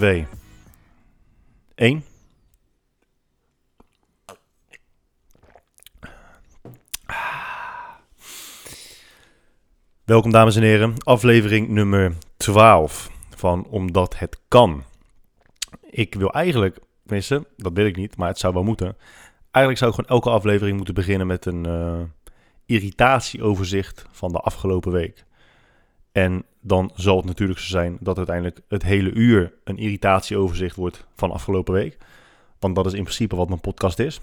2, 1. Welkom dames en heren, aflevering nummer 12 van Omdat het kan. Ik wil eigenlijk, tenminste, dat wil ik niet, maar het zou wel moeten. Eigenlijk zou ik gewoon elke aflevering moeten beginnen met een uh, irritatieoverzicht van de afgelopen week. En dan zal het natuurlijk zo zijn dat uiteindelijk het hele uur een irritatieoverzicht wordt van afgelopen week. Want dat is in principe wat mijn podcast is.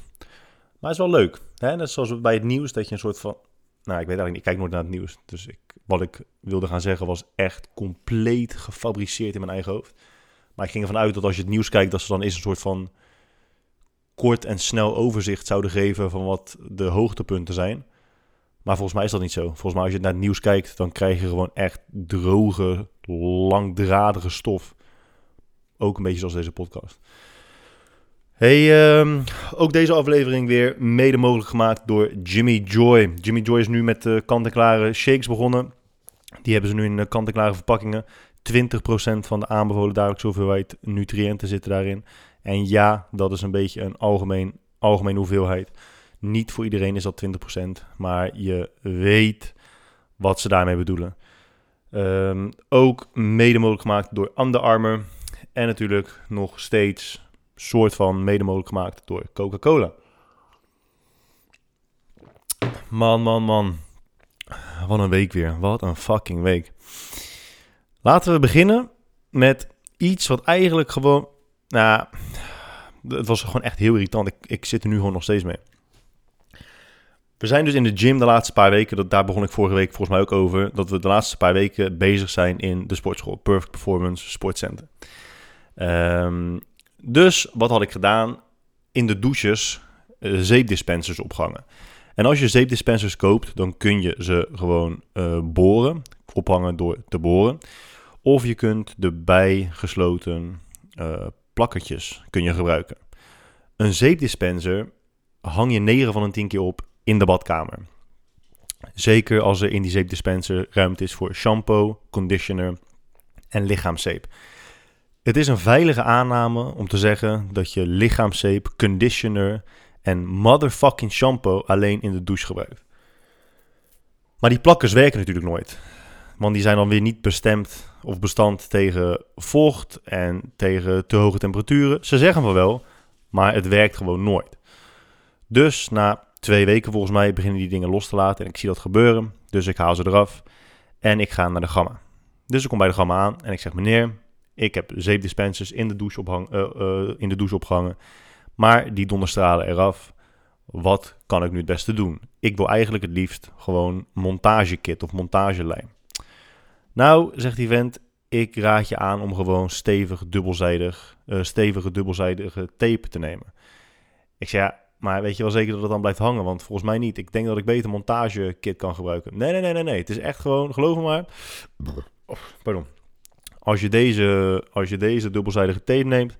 Maar het is wel leuk. Hè? Net zoals bij het nieuws, dat je een soort van... Nou, ik weet eigenlijk ik kijk nooit naar het nieuws. Dus ik, wat ik wilde gaan zeggen was echt compleet gefabriceerd in mijn eigen hoofd. Maar ik ging ervan uit dat als je het nieuws kijkt, dat ze dan eens een soort van kort en snel overzicht zouden geven van wat de hoogtepunten zijn. Maar volgens mij is dat niet zo. Volgens mij als je naar het nieuws kijkt, dan krijg je gewoon echt droge, langdradige stof. Ook een beetje zoals deze podcast. Hey, um, ook deze aflevering weer mede mogelijk gemaakt door Jimmy Joy. Jimmy Joy is nu met uh, kant-en-klare shakes begonnen. Die hebben ze nu in uh, kant-en-klare verpakkingen. 20% van de aanbevolen dagelijkse hoeveelheid nutriënten zitten daarin. En ja, dat is een beetje een algemeen, algemeen hoeveelheid. Niet voor iedereen is dat 20%, maar je weet wat ze daarmee bedoelen. Um, ook mede mogelijk gemaakt door Under Armour. En natuurlijk nog steeds soort van mede mogelijk gemaakt door Coca-Cola. Man, man, man. Wat een week weer. Wat een fucking week. Laten we beginnen met iets wat eigenlijk gewoon... Nou, het was gewoon echt heel irritant. Ik, ik zit er nu gewoon nog steeds mee. We zijn dus in de gym de laatste paar weken, dat, daar begon ik vorige week volgens mij ook over, dat we de laatste paar weken bezig zijn in de sportschool, Perfect Performance Sportcenter. Um, dus wat had ik gedaan? In de douches uh, zeepdispensers opgehangen. En als je zeepdispensers koopt, dan kun je ze gewoon uh, boren, ophangen door te boren. Of je kunt de bijgesloten uh, plakkertjes kun je gebruiken. Een zeepdispenser hang je 9 van een 10 keer op in de badkamer. Zeker als er in die zeepdispenser ruimte is voor shampoo, conditioner en lichaamszeep. Het is een veilige aanname om te zeggen dat je lichaamszeep, conditioner en motherfucking shampoo alleen in de douche gebruikt. Maar die plakkers werken natuurlijk nooit. Want die zijn dan weer niet bestemd of bestand tegen vocht en tegen te hoge temperaturen. Ze zeggen wel, maar het werkt gewoon nooit. Dus na twee weken volgens mij beginnen die dingen los te laten en ik zie dat gebeuren. Dus ik haal ze eraf en ik ga naar de gamma. Dus ik kom bij de gamma aan en ik zeg meneer, ik heb zeepdispensers in de douche, ophang, uh, uh, in de douche opgehangen, maar die donderstralen eraf. Wat kan ik nu het beste doen? Ik wil eigenlijk het liefst gewoon montagekit of montagelijm. Nou, zegt die vent, ik raad je aan om gewoon stevig dubbelzijdig, uh, stevige dubbelzijdige tape te nemen. Ik zeg ja, maar weet je wel zeker dat het dan blijft hangen? Want volgens mij niet. Ik denk dat ik beter montagekit kan gebruiken. Nee, nee, nee, nee, nee. Het is echt gewoon, geloof me maar. Oh, pardon. Als je deze, als je deze dubbelzijdige tape neemt,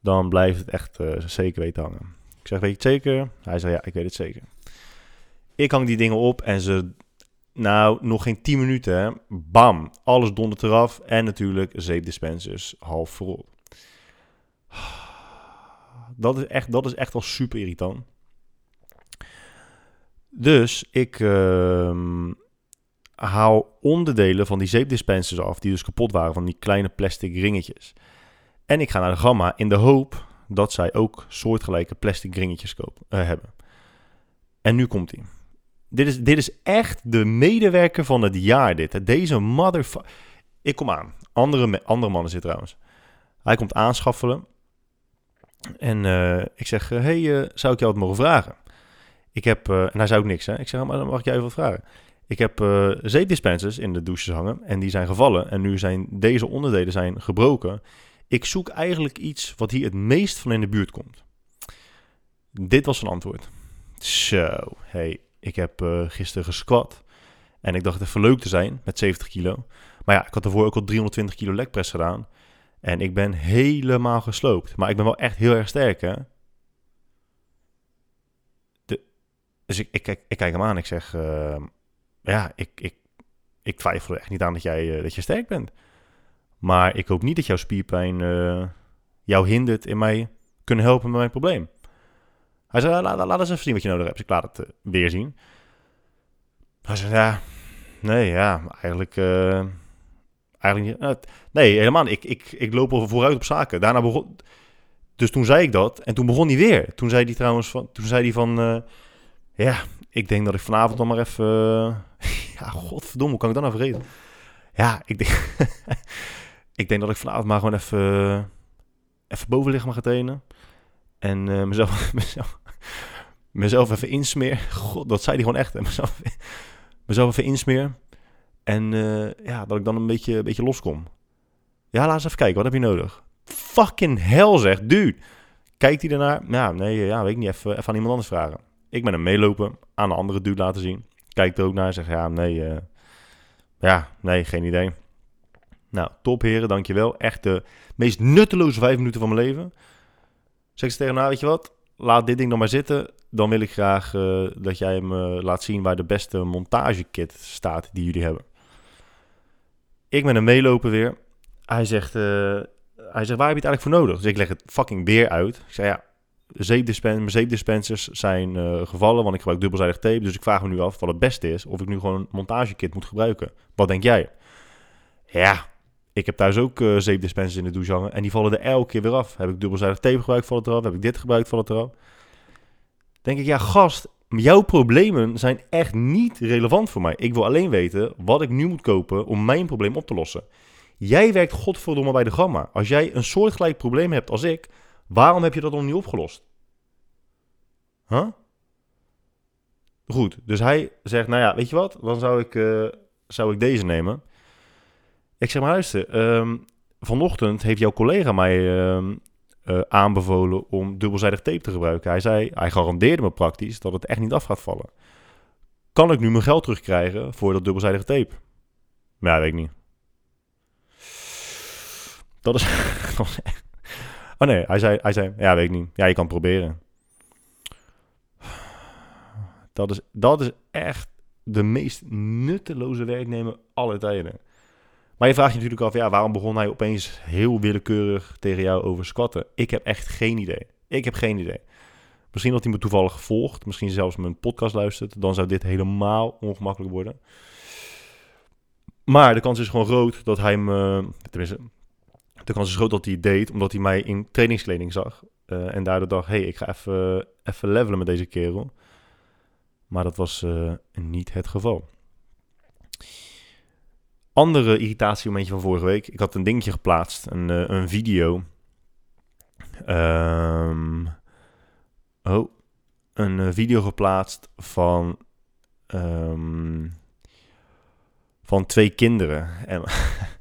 dan blijft het echt uh, zeker weten hangen. Ik zeg, weet je het zeker? Hij zei, ja, ik weet het zeker. Ik hang die dingen op en ze, nou, nog geen 10 minuten, hè. bam, alles dondert eraf. En natuurlijk zeepdispensers half verrot. Dat is echt, dat is echt wel super irritant. Dus ik uh, haal onderdelen van die zeepdispensers af, die dus kapot waren, van die kleine plastic ringetjes. En ik ga naar de gamma in de hoop dat zij ook soortgelijke plastic ringetjes kopen, uh, hebben. En nu komt hij. Dit is, dit is echt de medewerker van het jaar, dit. Deze motherfucker. Ik kom aan. Andere, andere mannen zitten trouwens. Hij komt aanschaffelen. En uh, ik zeg, hé, hey, uh, zou ik jou wat mogen vragen? Ik heb, uh, en hij zei ook niks, hè. Ik zeg, maar dan mag ik jou even wat vragen. Ik heb zeepdispensers in de douches hangen en die zijn gevallen. En nu zijn deze onderdelen zijn gebroken. Ik zoek eigenlijk iets wat hier het meest van in de buurt komt. Dit was zijn antwoord. Zo, hey, ik heb gisteren gesquat. En ik dacht even leuk te zijn met 70 kilo. Maar ja, ik had ervoor ook al 320 kilo legpress gedaan. En ik ben helemaal gesloopt. Maar ik ben wel echt heel erg sterk, hè? De, dus ik, ik, ik, ik, kijk hem aan. Ik zeg, uh, ja, ik, ik, ik twijfel er echt niet aan dat jij uh, dat je sterk bent. Maar ik hoop niet dat jouw spierpijn uh, jou hindert in mij kunnen helpen met mijn probleem. Hij zei, laat, eens even zien wat je nodig hebt. Dus ik laat het uh, weer zien. Hij zei, ja, nee, ja, eigenlijk... Uh, eigenlijk niet. nee, helemaal niet. Ik, ik, ik loop over vooruit op zaken. Daarna begon... Dus toen zei ik dat en toen begon hij weer. Toen zei hij trouwens van... Toen zei hij van... ja, ik denk dat ik vanavond dan maar even... ja, godverdomme, hoe kan ik dan nou vergeten? Ja, ik denk... ik denk dat ik vanavond maar gewoon even... even bovenlichaam ga trainen. En uh, mezelf, mezelf, mezelf even insmeer. God, dat zei hij gewoon echt. Mezelf, mezelf even insmeer. En uh, ja, dat ik dan een beetje, beetje loskom. Ja, laat eens even kijken. Wat heb je nodig? Fucking hell, zegt dude. Kijkt hij ernaar? Ja, nee, ja, weet ik niet. Even, aan iemand anders vragen. Ik ben hem meelopen. Aan een andere dude laten zien. Kijkt er ook naar. Zegt ja, nee. Uh, ja, nee, geen idee. Nou, top heren, dankjewel. Echt de meest nutteloze vijf minuten van mijn leven. Zeg ze tegen nou, weet je wat? Laat dit ding dan maar zitten. Dan wil ik graag dat jij me laat zien waar de beste montagekit staat die jullie hebben. Ik met hem meelopen weer. Hij zegt, uh, hij zegt, waar heb je het eigenlijk voor nodig? Dus ik leg het fucking weer uit. Ik zei, ja, zeepdispen mijn zeepdispensers zijn uh, gevallen, want ik gebruik dubbelzijdig tape. Dus ik vraag me nu af wat het beste is, of ik nu gewoon een montagekit moet gebruiken. Wat denk jij? Ja, ik heb thuis ook uh, zeepdispensers in de douche en die vallen er elke keer weer af. Heb ik dubbelzijdig tape gebruikt, valt het eraf. Heb ik dit gebruikt, valt het eraf. Denk ik, ja gast, jouw problemen zijn echt niet relevant voor mij. Ik wil alleen weten wat ik nu moet kopen om mijn probleem op te lossen. Jij werkt godverdomme bij de Gamma. Als jij een soortgelijk probleem hebt als ik, waarom heb je dat nog niet opgelost? Huh? Goed, dus hij zegt, nou ja, weet je wat? Dan zou ik, uh, zou ik deze nemen. Ik zeg maar, luister, um, vanochtend heeft jouw collega mij um, uh, aanbevolen om dubbelzijdig tape te gebruiken. Hij zei, hij garandeerde me praktisch dat het echt niet af gaat vallen. Kan ik nu mijn geld terugkrijgen voor dat dubbelzijdige tape? Ja, weet ik niet. Dat is. Oh nee, hij zei, hij zei, ja, weet ik niet. Ja, je kan proberen. Dat is, dat is echt de meest nutteloze werknemer aller tijden. Maar je vraagt je natuurlijk af, ja, waarom begon hij opeens heel willekeurig tegen jou over squatten? Ik heb echt geen idee. Ik heb geen idee. Misschien dat hij me toevallig gevolgd, misschien zelfs mijn podcast luistert. Dan zou dit helemaal ongemakkelijk worden. Maar de kans is gewoon groot dat hij me, tenminste, de kans is groot dat hij deed, omdat hij mij in trainingskleding zag. Uh, en daardoor dacht, hey, ik ga even, even levelen met deze kerel. Maar dat was uh, niet het geval. Andere irritatiemomentje van vorige week. Ik had een dingetje geplaatst, een, uh, een video. Um, oh, een video geplaatst van, um, van twee kinderen. En,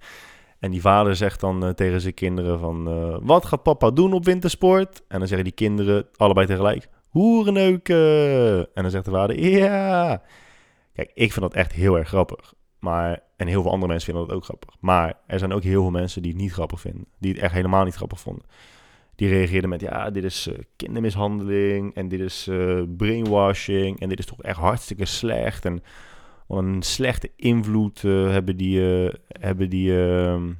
en die vader zegt dan uh, tegen zijn kinderen van... Wat gaat papa doen op wintersport? En dan zeggen die kinderen allebei tegelijk... Hoerenneuken! En dan zegt de vader... Ja! Kijk, ik vind dat echt heel erg grappig. Maar, en heel veel andere mensen vinden dat ook grappig. Maar er zijn ook heel veel mensen die het niet grappig vinden. Die het echt helemaal niet grappig vonden. Die reageerden met, ja, dit is uh, kindermishandeling. En dit is uh, brainwashing. En dit is toch echt hartstikke slecht. En een slechte invloed uh, hebben die, hebben die, ehm,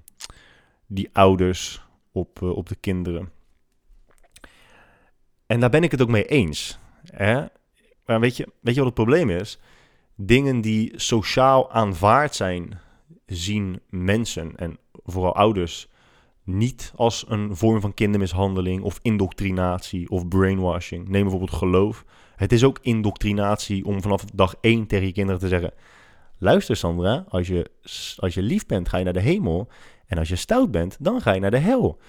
die ouders op, op de kinderen. En daar ben ik het ook mee eens. Hè? Maar weet je, weet je wat het probleem is? Dingen die sociaal aanvaard zijn, zien mensen en vooral ouders niet als een vorm van kindermishandeling of indoctrinatie of brainwashing. Neem bijvoorbeeld geloof. Het is ook indoctrinatie om vanaf dag één tegen je kinderen te zeggen: luister Sandra, als je, als je lief bent, ga je naar de hemel. En als je stout bent, dan ga je naar de hel.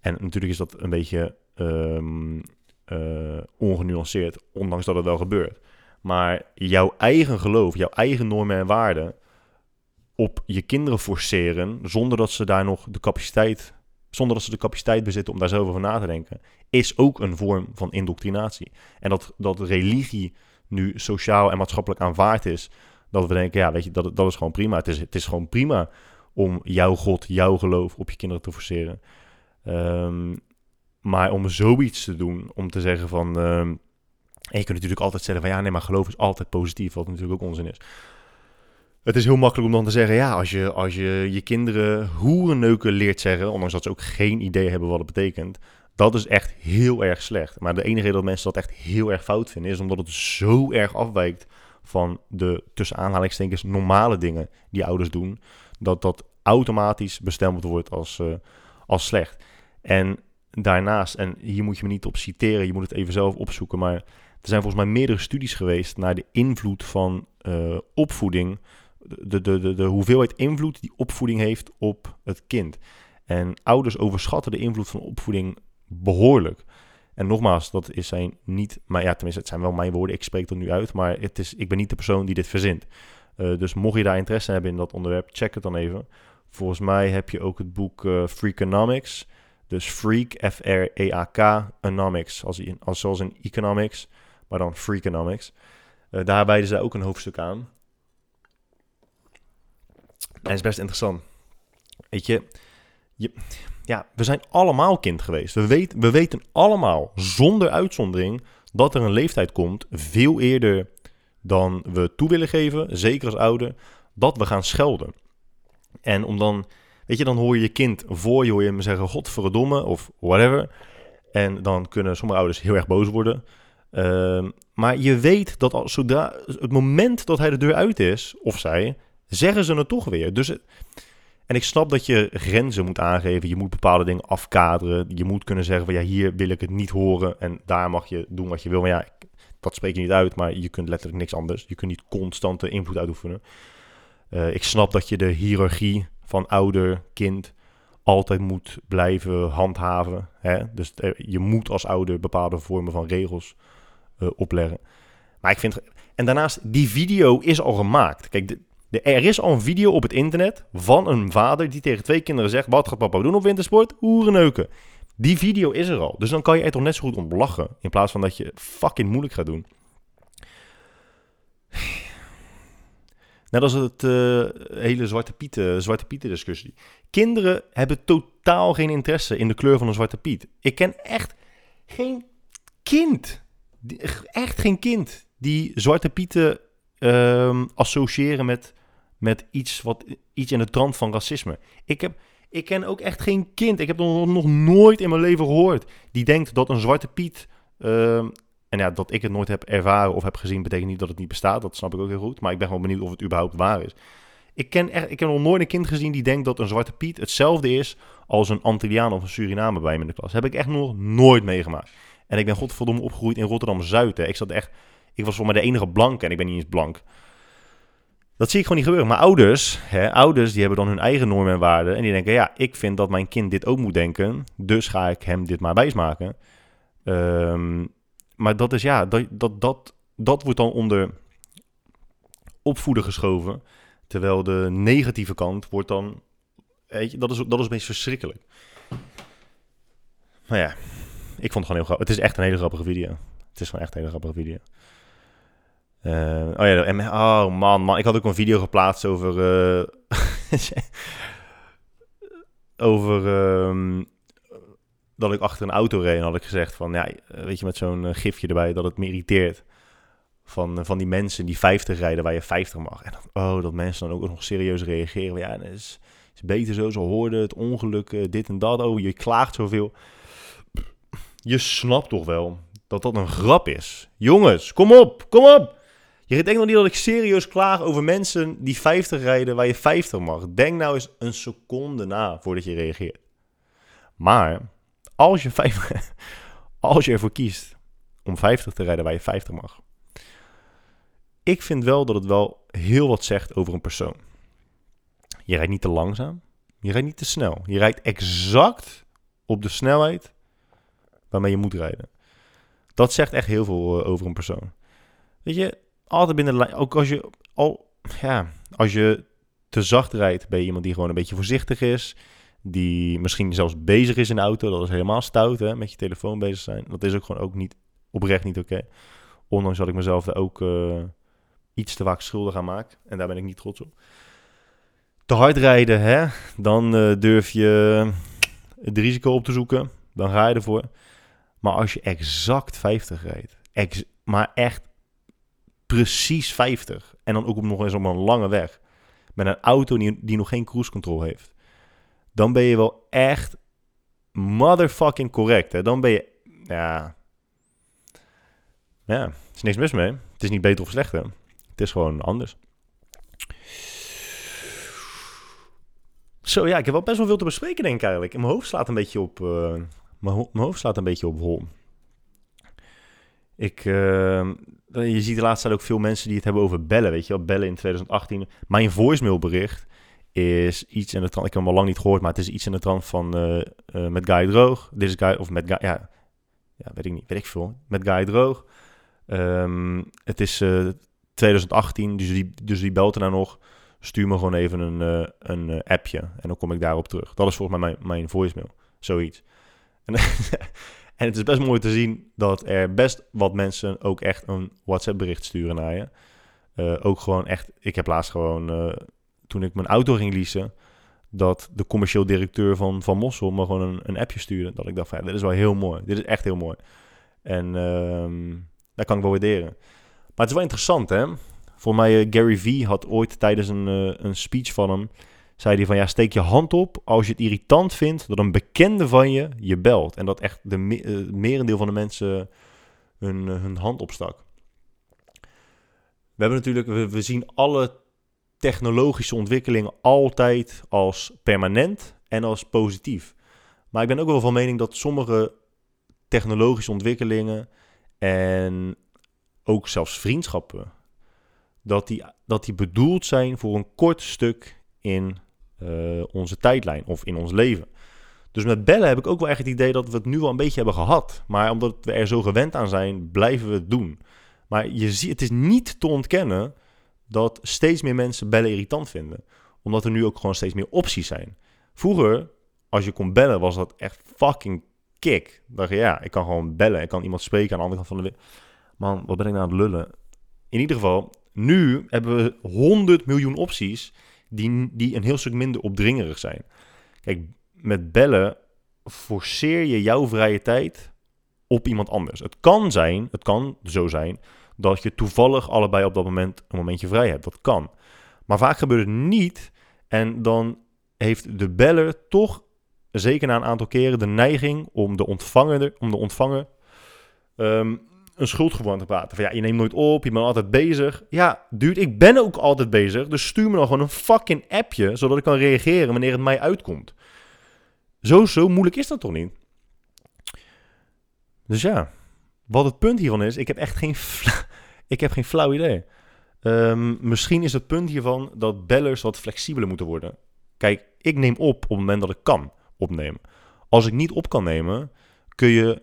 En natuurlijk is dat een beetje um, ongenuanceerd, ondanks dat het wel gebeurt. Maar jouw eigen geloof, jouw eigen normen en waarden op je kinderen forceren, zonder dat ze daar nog de capaciteit, zonder dat ze de capaciteit bezitten om daar zelf over na te denken, is ook een vorm van indoctrinatie. En dat, dat religie nu sociaal en maatschappelijk aanvaard is, dat we denken, ja, weet je, dat, dat is gewoon prima. Het is, het is gewoon prima om jouw God, jouw geloof op je kinderen te forceren. Um, maar om zoiets te doen, om te zeggen van, um, en je kunt natuurlijk altijd zeggen van ja, nee, maar geloof is altijd positief, wat natuurlijk ook onzin is. Het is heel makkelijk om dan te zeggen, ja, als je als je, je kinderen hoerenneuken leert zeggen, ondanks dat ze ook geen idee hebben wat het betekent, dat is echt heel erg slecht. Maar de enige reden dat mensen dat echt heel erg fout vinden, is omdat het zo erg afwijkt van de tussen aanhalingstekens normale dingen die ouders doen, dat dat automatisch bestempeld wordt als, uh, als slecht. En daarnaast, en hier moet je me niet op citeren, je moet het even zelf opzoeken, maar er zijn volgens mij meerdere studies geweest naar de invloed van uh, opvoeding, de, de, de, de hoeveelheid invloed die opvoeding heeft op het kind. En ouders overschatten de invloed van opvoeding behoorlijk. En nogmaals, dat is zijn niet, maar ja, tenminste, het zijn wel mijn woorden, ik spreek er nu uit, maar het is, ik ben niet de persoon die dit verzint. Uh, dus mocht je daar interesse hebben in dat onderwerp, check het dan even. Volgens mij heb je ook het boek uh, Freakonomics. Dus Freak, F-R-E-A-K, Economics, als, als zoals in economics, maar dan Freakonomics. Uh, daar wijden ze ook een hoofdstuk aan. En is best interessant. Weet je, je, ja, we zijn allemaal kind geweest. We, we weten allemaal, zonder uitzondering, dat er een leeftijd komt, veel eerder dan we toe willen geven, zeker als ouder, dat we gaan schelden. En om dan, weet je, dan hoor je je kind voor je, hoor je hem zeggen, godverdomme, of whatever. En dan kunnen sommige ouders heel erg boos worden. Uh, maar je weet dat als, zodra het moment dat hij de deur uit is, of zij, zeggen ze het toch weer. Dus en ik snap dat je grenzen moet aangeven. Je moet bepaalde dingen afkaderen. Je moet kunnen zeggen van ja, hier wil ik het niet horen. En daar mag je doen wat je wil. Maar ja, dat spreek je niet uit. Maar je kunt letterlijk niks anders. Je kunt niet constante invloed uitoefenen. Uh, ik snap dat je de hiërarchie van ouder, kind altijd moet blijven handhaven. Hè? Dus je moet als ouder bepaalde vormen van regels uh, opleggen. Maar ik vind. En daarnaast, die video is al gemaakt. Kijk, de, er is al een video op het internet van een vader die tegen twee kinderen zegt: Wat gaat papa doen op wintersport? Oerenneuken. Die video is er al. Dus dan kan je er toch net zo goed om lachen. In plaats van dat je fucking moeilijk gaat doen. Net als het uh, hele Zwarte Pieten, Zwarte Pieten discussie. Kinderen hebben totaal geen interesse in de kleur van een Zwarte Piet. Ik ken echt geen kind, echt geen kind, die Zwarte Pieten uh, associëren met met iets, wat, iets in de trant van racisme. Ik, heb, ik ken ook echt geen kind, ik heb nog, nooit in mijn leven gehoord, die denkt dat een Zwarte Piet... Uh, en ja, dat ik het nooit heb ervaren of heb gezien, betekent niet dat het niet bestaat. Dat snap ik ook heel goed. Maar ik ben wel benieuwd of het überhaupt waar is. Ik, ken echt, ik heb nog nooit een kind gezien die denkt dat een Zwarte Piet hetzelfde is als een Antilliaan of een Surinamer bij hem in de klas. heb ik echt nog nooit meegemaakt. En ik ben godverdomme opgegroeid in Rotterdam-Zuid. Ik zat echt... Ik was voor mij de enige blanke en ik ben niet eens blank. Dat zie ik gewoon niet gebeuren. Maar ouders, hè, ouders die hebben dan hun eigen normen en waarden. En die denken, ja, ik vind dat mijn kind dit ook moet denken. Dus ga ik hem dit maar wijsmaken. Um, maar dat is ja, dat, dat, dat, dat wordt dan onder opvoeden geschoven. Terwijl de negatieve kant wordt dan, weet je, dat is, dat is meest verschrikkelijk. Maar ja, ik vond het gewoon heel grappig. Het is echt een hele grappige video. Het is gewoon echt een hele grappige video. Uh, oh ja, en, oh man, man, ik had ook een video geplaatst over. Uh, over. Um, dat ik achter een auto reed en had ik gezegd van ja, weet je, met zo'n gifje erbij dat het me irriteert. Van, van die mensen die 50 rijden waar je 50 mag. En oh, dat mensen dan ook nog serieus reageren. Ja, het is, is beter zo, ze hoorden het ongeluk, dit en dat. Oh, je klaagt zoveel. Je snapt toch wel dat dat een grap is. Jongens, kom op, kom op. Je denkt nog niet dat ik serieus klaag over mensen die 50 rijden waar je 50 mag. Denk nou eens een seconde na voordat je reageert. Maar als je, vijf, als je ervoor kiest om 50 te rijden waar je 50 mag. Ik vind wel dat het wel heel wat zegt over een persoon. Je rijdt niet te langzaam. Je rijdt niet te snel. Je rijdt exact op de snelheid waarmee je moet rijden. Dat zegt echt heel veel eh, over een persoon. Weet je, altijd binnen de lijn. Ook als je, al, ja, als je te zacht rijdt, ben je iemand die gewoon een beetje voorzichtig is. Die misschien zelfs bezig is in de auto. Dat is helemaal stout, hè? Met je telefoon bezig zijn. Dat is ook gewoon ook niet oprecht niet oké. Ondanks dat ik mezelf er ook uh, iets te vaak schuldig aan maak. En daar ben ik niet trots op. Te hard rijden, hè? Dan uh, durf je het risico op te zoeken. Dan ga je ervoor. Maar als je exact 50 rijdt, ex maar echt precies 50. En dan ook nog eens op een lange weg. met een auto die, die nog geen cruise control heeft, dan ben je wel echt motherfucking correct. Hè? Dan ben je, ja, ja, er is niks mis mee. Het is niet beter of slechter. Het is gewoon anders. Zo ja, ik heb wel best wel veel te bespreken denk ik eigenlijk. mijn hoofd slaat een beetje op, uh, mijn, hoofd slaat een beetje op hol. Ik, uh, je ziet de laatste tijd ook veel mensen die het hebben over bellen, weet je wel. Bellen in 2018. Mijn voicemailbericht is iets in de trant, ik heb hem al lang niet gehoord, maar het is iets in de trant van uh, met Guy Droog. Is Guy, of met Guy, ja, ja, weet ik niet, weet ik veel. Met Guy Droog. Um, het is 2018, dus die, dus die belt er nou nog stuur me gewoon even een, een appje en dan kom ik daarop terug. Dat is volgens mij mijn, mijn voicemail, zoiets. En, en het is best mooi te zien dat er best wat mensen ook echt een WhatsApp bericht sturen naar je. Uh, ook gewoon echt, ik heb laatst gewoon, toen ik mijn auto ging leasen, dat de commercieel directeur van, van Mossel me gewoon een, een appje stuurde. Dat ik dacht van, ja, dit is wel heel mooi. Dit is echt heel mooi. En um, dat kan ik wel waarderen. Maar het is wel interessant, hè? Voor mij, uh, Gary Vee had ooit tijdens een, uh, een speech van hem... zei hij van, ja, steek je hand op als je het irritant vindt... dat een bekende van je je belt. En dat echt de me uh, merendeel van de mensen hun, hun hand opstak. We hebben natuurlijk... We, we zien alle technologische ontwikkelingen altijd als permanent en als positief. Maar ik ben ook wel van mening dat sommige technologische ontwikkelingen en ook zelfs vriendschappen dat die, dat die bedoeld zijn voor een kort stuk in uh, onze tijdlijn of in ons leven. Dus met bellen heb ik ook wel echt het idee dat we het nu al een beetje hebben gehad. Maar omdat we er zo gewend aan zijn, blijven we het doen. Maar je ziet, het is niet te ontkennen dat steeds meer mensen bellen irritant vinden. Omdat er nu ook gewoon steeds meer opties zijn. Vroeger, als je kon bellen, was dat echt fucking kick. Dan dacht je, ja, ik kan gewoon bellen. Ik kan iemand spreken aan de andere kant van de wereld. Man, wat ben ik nou aan het lullen? In ieder geval, nu hebben we 100 miljoen opties die, die een heel stuk minder opdringerig zijn. Kijk, met bellen forceer je jouw vrije tijd op iemand anders. Het kan zijn, het kan zo zijn, dat je toevallig allebei op dat moment een momentje vrij hebt. Dat kan. Maar vaak gebeurt het niet. En dan heeft de beller toch, zeker na een aantal keren, de neiging om de ontvanger, om de ontvanger um, een schuldgevoel te praten. Van ja, je neemt nooit op, je bent altijd bezig. Ja, duurt, ik ben ook altijd bezig. Dus stuur me dan gewoon een fucking appje, zodat ik kan reageren wanneer het mij uitkomt. Zo, zo moeilijk is dat toch niet? Dus ja, wat het punt hiervan is, ik heb echt geen, ik heb geen flauw idee. Um, misschien is het punt hiervan dat bellers wat flexibeler moeten worden. Kijk, ik neem op op het moment dat ik kan opnemen. Als ik niet op kan nemen, kun je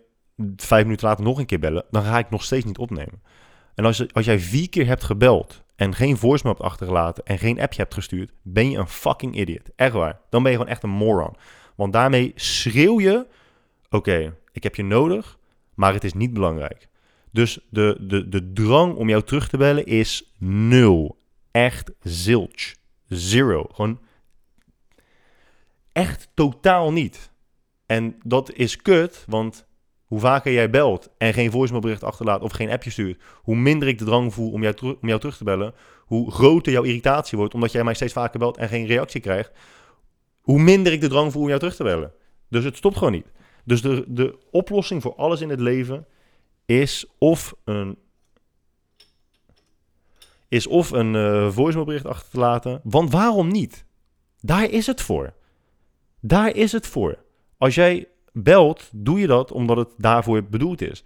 vijf minuten later nog een keer bellen, dan ga ik nog steeds niet opnemen. En als, als jij vier keer hebt gebeld en geen voicemail hebt achtergelaten en geen appje hebt gestuurd, ben je een fucking idiot. Echt waar. Dan ben je gewoon echt een moron. Want daarmee schreeuw je, oké, ik heb je nodig, maar het is niet belangrijk. Dus de, de, de drang om jou terug te bellen is nul. Echt zilch. Zero. Gewoon echt totaal niet. En dat is kut, want hoe vaker jij belt en geen voicemailbericht achterlaat of geen appje stuurt, hoe minder ik de drang voel om jou, om jou terug te bellen, hoe groter jouw irritatie wordt omdat jij mij steeds vaker belt en geen reactie krijgt, hoe minder ik de drang voel om jou terug te bellen. Dus het stopt gewoon niet. Dus de, de oplossing voor alles in het leven is of een, is of een uh, voicemailbericht achter te laten. Want waarom niet? Daar is het voor. Daar is het voor. Als jij belt, doe je dat omdat het daarvoor bedoeld is.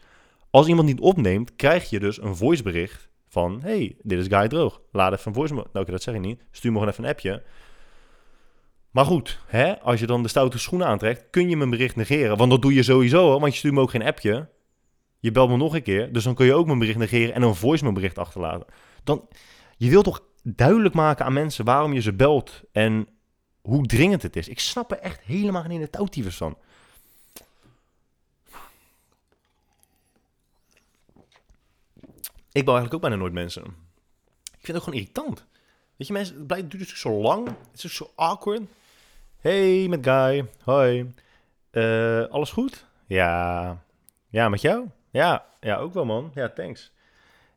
Als iemand niet opneemt, krijg je dus een voicebericht van... hey, dit is Guy Droog. Laat even een voice... Nou, oké, dat zeg ik niet. Stuur me gewoon even een appje. Maar goed, hè, als je dan de stoute schoenen aantrekt... kun je mijn bericht negeren. Want dat doe je sowieso, want je stuurt me ook geen appje. Je belt me nog een keer. Dus dan kun je ook mijn bericht negeren en een voicemailbericht achterlaten. Dan, je wilt toch duidelijk maken aan mensen waarom je ze belt... en hoe dringend het is. Ik snap er echt helemaal geen in de van. Ik bel eigenlijk ook bijna nooit mensen. Ik vind het ook gewoon irritant. Weet je, mensen, het, blijft, duurt dus zo lang. Het is zo awkward. Hey, met Guy. Hoi. Uh, alles goed? Ja. Ja, met jou? Ja, ja, ook wel man. Ja, thanks.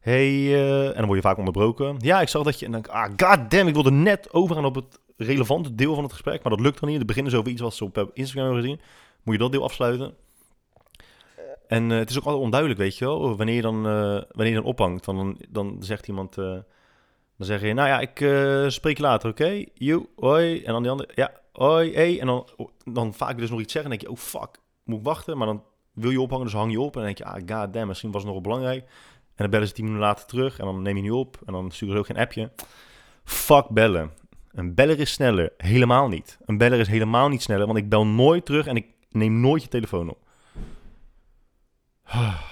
Hey, eh, en dan word je vaak onderbroken. Ja, ik zag dat je... En dan ah, god damn, ik wilde net overgaan op het relevante deel van het gesprek. Maar dat lukt dan niet. Het beginnen is over iets wat ze op Instagram hebben gezien. Moet je dat deel afsluiten. En eh, het is ook altijd onduidelijk, weet je wel. Wanneer je dan, eh, wanneer je dan ophangt, dan, dan zegt iemand... eh, dan zeg je, nou ja, ik spreek later, oké? Okay? You, hoi. En dan die andere, ja, hoi, hey. En dan, dan vaak dus nog iets zeggen. En denk je, oh fuck, moet ik wachten? Maar dan wil je ophangen, dus hang je op. En dan denk je, ah, god damn, misschien was het nog belangrijk. En dan bellen ze tien minuten later terug. En dan neem je niet op. En dan sturen ze ook geen appje. Fuck bellen. Een beller is sneller. Helemaal niet. Een beller is helemaal niet sneller. Want ik bel nooit terug en ik neem nooit je telefoon op.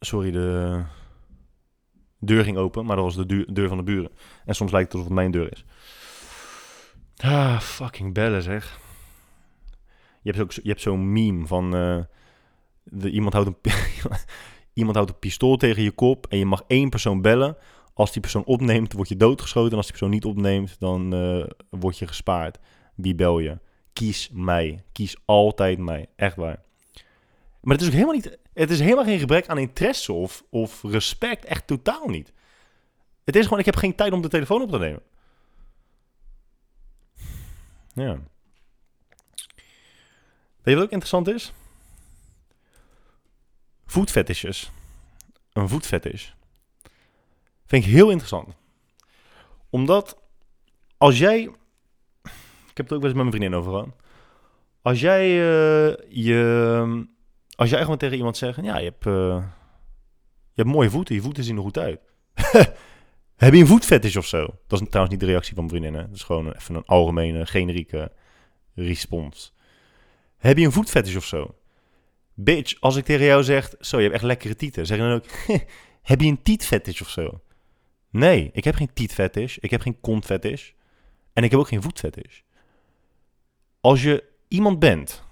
Sorry, de deur ging open, maar dat was de deur van de buren. En soms lijkt het alsof het mijn deur is. Ah, fucking bellen zeg. Je hebt, ook, je hebt zo'n meme van... eh, de, iemand, houdt een, iemand houdt een pistool tegen je kop en je mag één persoon bellen. Als die persoon opneemt, word je doodgeschoten. En als die persoon niet opneemt, dan eh, word je gespaard. Wie bel je? Kies mij. Kies altijd mij. Echt waar. Maar het is ook helemaal niet... Het is helemaal geen gebrek aan interesse of, of respect. Echt totaal niet. Het is gewoon, ik heb geen tijd om de telefoon op te nemen. Ja. Weet je wat ook interessant is? Voetfetishes. Een voetfetish. Vind ik heel interessant. Omdat als jij... Ik heb het ook wel eens met mijn vriendin over gehad. Als jij eh, je... Als jij gewoon tegen iemand zegt... Ja, je hebt, eh, je hebt mooie voeten. Je voeten zien er goed uit. Heb je een voetfetish of zo? Dat is trouwens niet de reactie van mijn vriendin. Hè? Dat is gewoon even een algemene, generieke respons. Heb je een voetfetish of zo? Bitch, als ik tegen jou zeg... Zo, je hebt echt lekkere tieten. Zeg je dan ook... heb je een tietfetish of zo? Nee, ik heb geen tietfetish. Ik heb geen kontfetish. En ik heb ook geen voetfetish. Als je iemand bent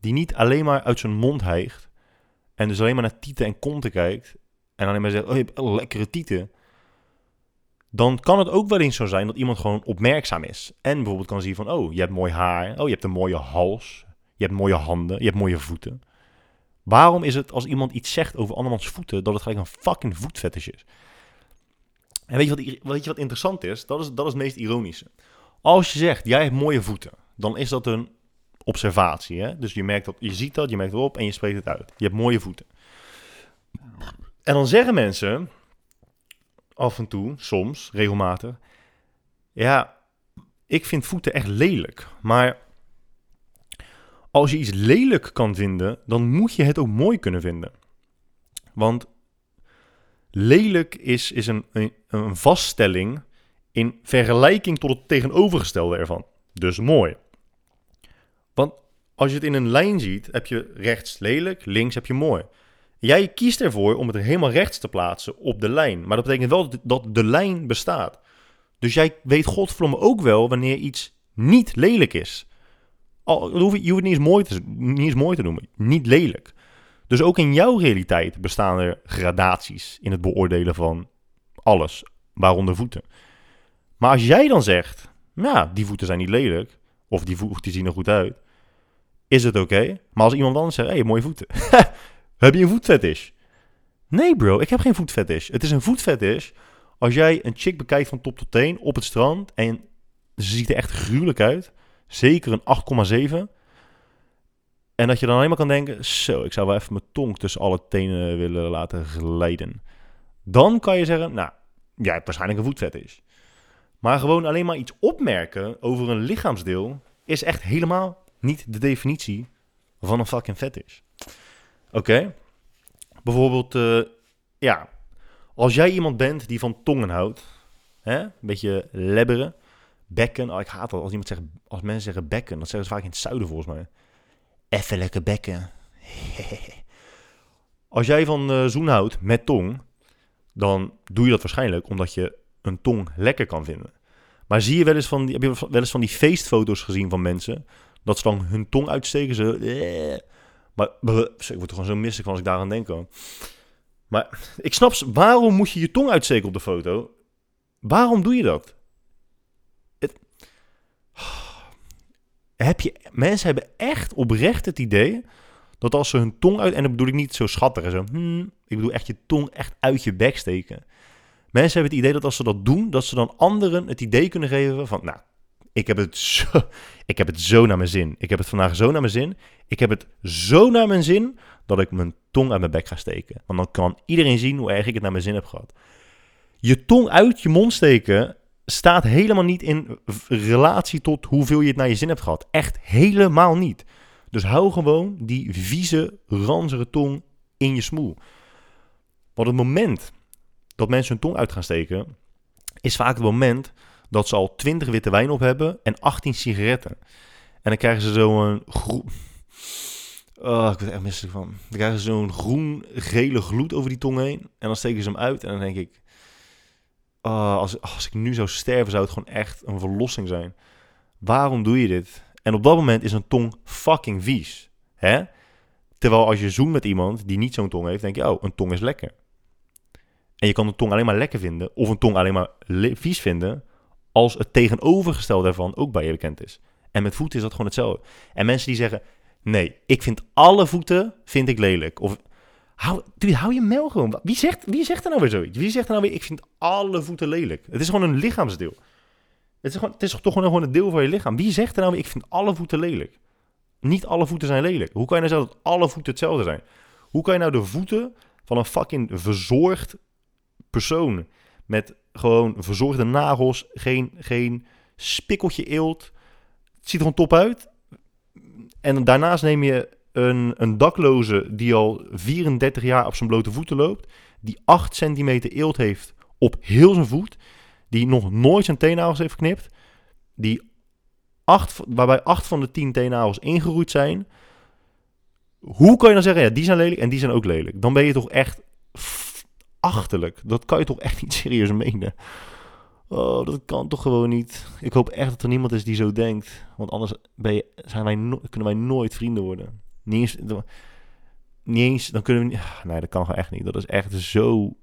die niet alleen maar uit zijn mond hijgt... en dus alleen maar naar tieten en konten kijkt... en alleen maar zegt, oh, je hebt lekkere tieten... dan kan het ook wel eens zo zijn dat iemand gewoon opmerkzaam is. En bijvoorbeeld kan zien van, oh, je hebt mooi haar. Oh, je hebt een mooie hals. Je hebt mooie handen. Je hebt mooie voeten. Waarom is het als iemand iets zegt over andermans voeten... dat het gelijk een fucking voetfetish is? En weet je wat, weet je wat interessant is? Dat, is? dat is het meest ironische. Als je zegt, jij hebt mooie voeten... dan is dat een observatie. Hè? Dus je, merkt dat, je ziet dat, je merkt het op en je spreekt het uit. Je hebt mooie voeten. En dan zeggen mensen af en toe, soms, regelmatig... Ja, ik vind voeten echt lelijk. Maar als je iets lelijk kan vinden, dan moet je het ook mooi kunnen vinden. Want lelijk is, is een, een, vaststelling in vergelijking tot het tegenovergestelde ervan. Dus mooi. Want als je het in een lijn ziet, heb je rechts lelijk, links heb je mooi. Jij kiest ervoor om het helemaal rechts te plaatsen op de lijn. Maar dat betekent wel dat- de lijn bestaat. Dus jij weet godverdomme ook wel wanneer iets niet lelijk is. Al, je hoeft het niet eens, mooi te, niet eens mooi te noemen. Niet lelijk. Dus ook in jouw realiteit bestaan er gradaties in het beoordelen van alles, waaronder voeten. Maar als jij dan zegt, ja, die voeten zijn niet lelijk, of die voeten zien er goed uit, is het oké. Maar als iemand anders zegt, hé, hey, mooie voeten. heb je een voetfetish? Nee bro, ik heb geen voetfetish. Het is een voetfetish als jij een chick bekijkt van top tot teen op het strand en ze ziet er echt gruwelijk uit. Zeker een 8,7. En dat je dan alleen maar kan denken, zo, ik zou wel even mijn tong tussen alle tenen willen laten glijden. Dan kan je zeggen, nou, jij hebt waarschijnlijk een voetfetish. Maar gewoon alleen maar iets opmerken over een lichaamsdeel is echt helemaal niet de definitie van een fucking fetish. Oké? Bijvoorbeeld, eh, ja, als jij iemand bent die van tongen houdt, hè? een beetje lebberen, bekken. Oh, ik haat dat als iemand zegt, als mensen zeggen bekken, dat zeggen ze vaak in het zuiden volgens mij. Even lekker bekken. als jij van eh, zoen houdt met tong, dan doe je dat waarschijnlijk omdat je een tong lekker kan vinden. Maar zie je wel eens van die, heb je wel eens van die feestfoto's gezien van mensen dat ze dan hun tong uitsteken, zo. eh. Maar ik word er gewoon zo misselijk van als ik daaraan denk. Hoor. Maar ik snap, ze- waarom moet je je tong uitsteken op de foto? Waarom doe je dat? Heb je, mensen hebben echt oprecht het idee dat als ze hun tong uit, en dat bedoel ik niet zo schattig en zo, hmm, ik bedoel echt je tong echt uit je bek steken. Mensen hebben het idee dat als ze dat doen, dat ze dan anderen het idee kunnen geven van, nou, ik heb het zo, ik heb het zo naar mijn zin. Ik heb het vandaag zo naar mijn zin. Ik heb het zo naar mijn zin dat ik mijn tong uit mijn bek ga steken. Want dan kan iedereen zien hoe erg ik het naar mijn zin heb gehad. Je tong uit je mond steken staat helemaal niet in relatie tot hoeveel je het naar je zin hebt gehad. Echt helemaal niet. Dus hou gewoon die vieze, ranzige tong in je smoel. Want het moment dat mensen hun tong uit gaan steken, is vaak het moment dat ze al 20 witte wijn op hebben en 18 sigaretten. En dan krijgen ze zo'n groen. Oh, ik ben er echt misselijk van. Dan krijgen ze zo'n groen-gele gloed over die tong heen. En dan steken ze hem uit. En dan denk ik. Oh, als, als ik nu zou sterven, zou het gewoon echt een verlossing zijn. Waarom doe je dit? En op dat moment is een tong fucking vies. Hè? Terwijl als je zoent met iemand die niet zo'n tong heeft, denk je, oh, een tong is lekker. En je kan een tong alleen maar lekker vinden, of een tong alleen maar vies vinden, als het tegenovergestelde daarvan ook bij je bekend is. En met voeten is dat gewoon hetzelfde. En mensen die zeggen, nee, ik vind alle voeten vind ik lelijk. Of, hou, hou je mel gewoon. Wie zegt, wie zegt er nou weer zoiets? Wie zegt er nou weer, ik vind alle voeten lelijk? Het is gewoon een lichaamsdeel. Het is, gewoon, het is toch gewoon een deel van je lichaam. Wie zegt er nou weer, ik vind alle voeten lelijk? Niet alle voeten zijn lelijk. Hoe kan je nou zeggen dat alle voeten hetzelfde zijn? Hoe kan je nou de voeten van een fucking verzorgd persoon met gewoon verzorgde nagels, geen, geen spikkeltje eelt. Het ziet er gewoon top uit. En daarnaast neem je een, een dakloze die al 34 jaar op zijn blote voeten loopt. Die 8 centimeter eelt heeft op heel zijn voet. Die nog nooit zijn teennagels heeft geknipt. Die acht, waarbij 8 van de 10 teennagels ingeroeid zijn. Hoe kan je dan zeggen, ja, die zijn lelijk en die zijn ook lelijk? Dan ben je toch echt achterlijk. Dat kan je toch echt niet serieus menen? Oh, dat kan toch gewoon niet. Ik hoop echt dat er niemand is die zo denkt. Want anders ben je, zijn wij kunnen wij nooit vrienden worden. Niet eens, dan kunnen we niet... Ah, nee, dat kan gewoon echt niet. Dat is echt zo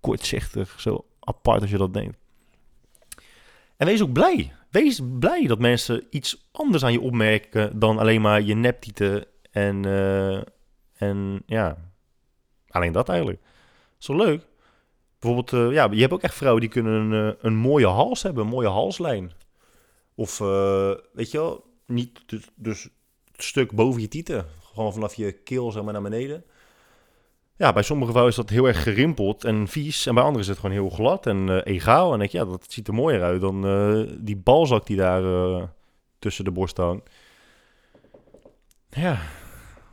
kortzichtig, zo apart als je dat denkt. En wees ook blij. Wees blij dat mensen iets anders aan je opmerken dan alleen maar je neptieten en, uh, en ja, alleen dat eigenlijk wel leuk. Bijvoorbeeld, uh, ja, je hebt ook echt vrouwen die kunnen een, uh, een mooie hals hebben, een mooie halslijn. Of, weet je wel, niet dus, dus stuk boven je tieten. Gewoon vanaf je keel zeg maar naar beneden. Ja, bij sommige vrouwen is dat heel erg gerimpeld en vies. En bij anderen is het gewoon heel glad en egaal. En denk ja, dat ziet er mooier uit dan die balzak die daar tussen de borst hangt. Ja,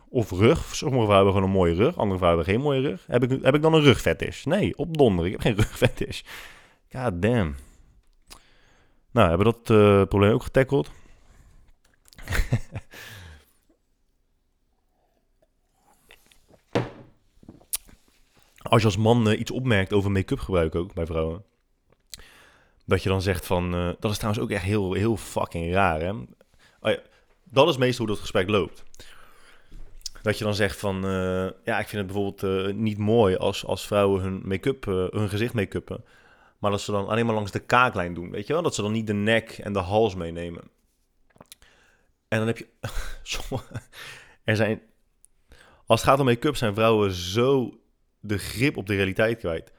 of rug. Sommige vrouwen hebben gewoon een mooie rug. Andere vrouwen hebben geen mooie rug. Heb ik, heb ik dan een rugfetish? Nee, op donder. Ik heb geen rugfetish. God damn. Nou, hebben we dat uh, probleem ook getackled. Als je als man uh, iets opmerkt over make-up gebruik ook bij vrouwen. Dat je dan zegt van... Uh, dat is trouwens ook echt heel, heel fucking raar, hè? Oh dat is meestal hoe dat gesprek loopt. Dat je dan zegt van, uh, ja, ik vind het bijvoorbeeld niet mooi als, als vrouwen hun make-up, hun gezicht make-uppen. Maar dat ze dan alleen maar langs de kaaklijn doen, weet je wel? Dat ze dan niet de nek en de hals meenemen. En dan heb je... er zijn... Als het gaat om make-up zijn vrouwen zo de grip op de realiteit kwijt.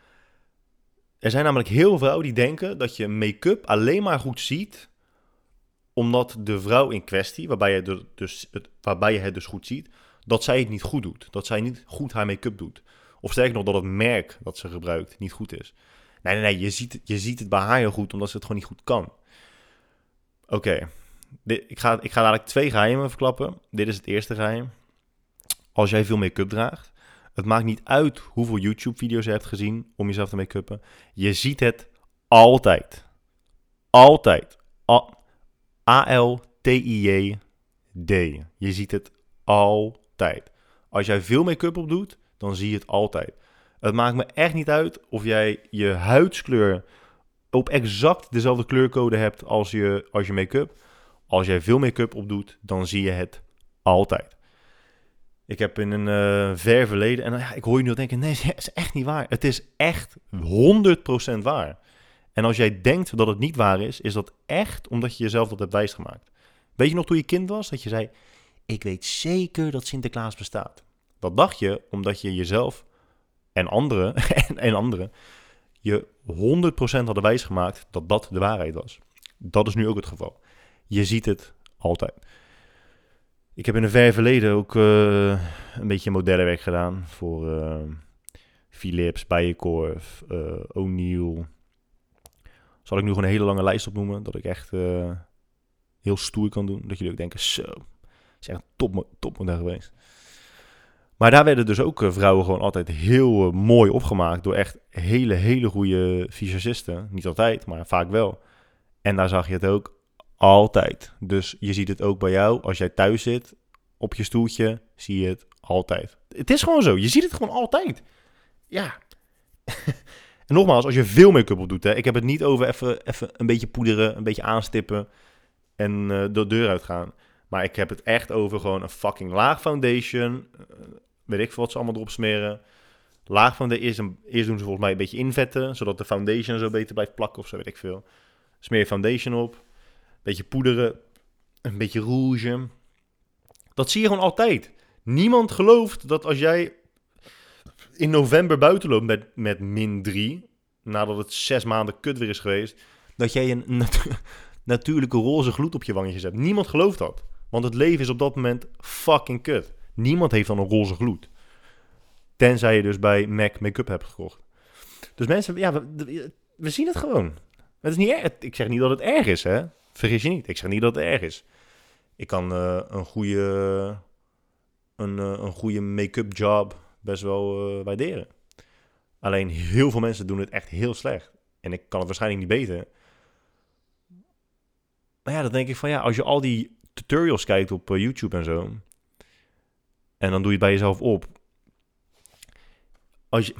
Er zijn namelijk heel veel vrouwen die denken dat je make-up alleen maar goed ziet omdat de vrouw in kwestie, waarbij je, dus het, waarbij je het dus goed ziet, dat zij het niet goed doet. Dat zij niet goed haar make-up doet. Of sterker nog, dat het merk dat ze gebruikt niet goed is. Nee, nee, nee, je ziet, je ziet het bij haar heel goed, omdat ze het gewoon niet goed kan. Oké, ik, ga, ik ga dadelijk twee geheimen verklappen. Dit is het eerste geheim. Als jij veel make-up draagt, het maakt niet uit hoeveel YouTube-video's je hebt gezien om jezelf te make-uppen. Je ziet het altijd. Altijd. A-L-T-I-J-D. Je ziet het altijd. Als jij veel make-up op doet, dan zie je het altijd. Het maakt me echt niet uit of jij je huidskleur op exact dezelfde kleurcode hebt als je, als je make-up. Als jij veel make-up op doet, dan zie je het altijd. Ik heb in een uh, ver verleden, en ja, ik hoor je nu denken, nee, het is echt niet waar. Het is echt 100% waar. En als jij denkt dat het niet waar is, is dat echt omdat je jezelf dat hebt wijsgemaakt. Weet je nog toen je kind was, dat je zei, ik weet zeker dat Sinterklaas bestaat. Dat dacht je omdat je jezelf en anderen, en, en anderen je 100% hadden wijsgemaakt dat dat de waarheid was. Dat is nu ook het geval. Je ziet het altijd. Ik heb in een ver verleden ook uh, een beetje modellenwerk gedaan voor uh, Philips, Bijenkorf, uh, O'Neill. Zal ik nu gewoon een hele lange lijst opnoemen, dat ik echt heel stoer kan doen. Dat jullie ook denken, zo, is echt een top, topmodel geweest. Maar daar werden dus ook vrouwen gewoon altijd heel mooi opgemaakt door echt hele, hele goede visagisten. Niet altijd, maar vaak wel. En daar zag je het ook altijd. Dus je ziet het ook bij jou. Als jij thuis zit op je stoeltje, zie je het altijd. Het is gewoon zo. Je ziet het gewoon altijd. Ja. en nogmaals, als je veel make-up op doet, hè, ik heb het niet over even, even een beetje poederen, een beetje aanstippen en uh, de deur uitgaan. Maar ik heb het echt over gewoon een fucking laag foundation. Uh, weet ik veel wat ze allemaal erop smeren. Laag van de eerst, eerst doen ze volgens mij een beetje invetten, zodat de foundation zo beter blijft plakken of zo, weet ik veel. Smeer foundation op beetje poederen, een beetje rouge. Dat zie je gewoon altijd. Niemand gelooft dat als jij in november buiten loopt met, met min 3, nadat het zes maanden kut weer is geweest, dat jij een natuurlijke roze gloed op je wangetjes hebt. Niemand gelooft dat. Want het leven is op dat moment fucking kut. Niemand heeft dan een roze gloed. Tenzij je dus bij MAC make-up hebt gekocht. Dus mensen, ja, we, we zien het gewoon. Het is niet erg. Ik zeg niet dat het erg is, hè. Vergis je niet, ik zeg niet dat het erg is. Ik kan uh, een goede, een, uh, een goede make-up job best wel uh, waarderen. Alleen heel veel mensen doen het echt heel slecht. En ik kan het waarschijnlijk niet beter. Maar ja, dan denk ik van ja, als je al die tutorials kijkt op YouTube en zo. En dan doe je het bij jezelf op. Als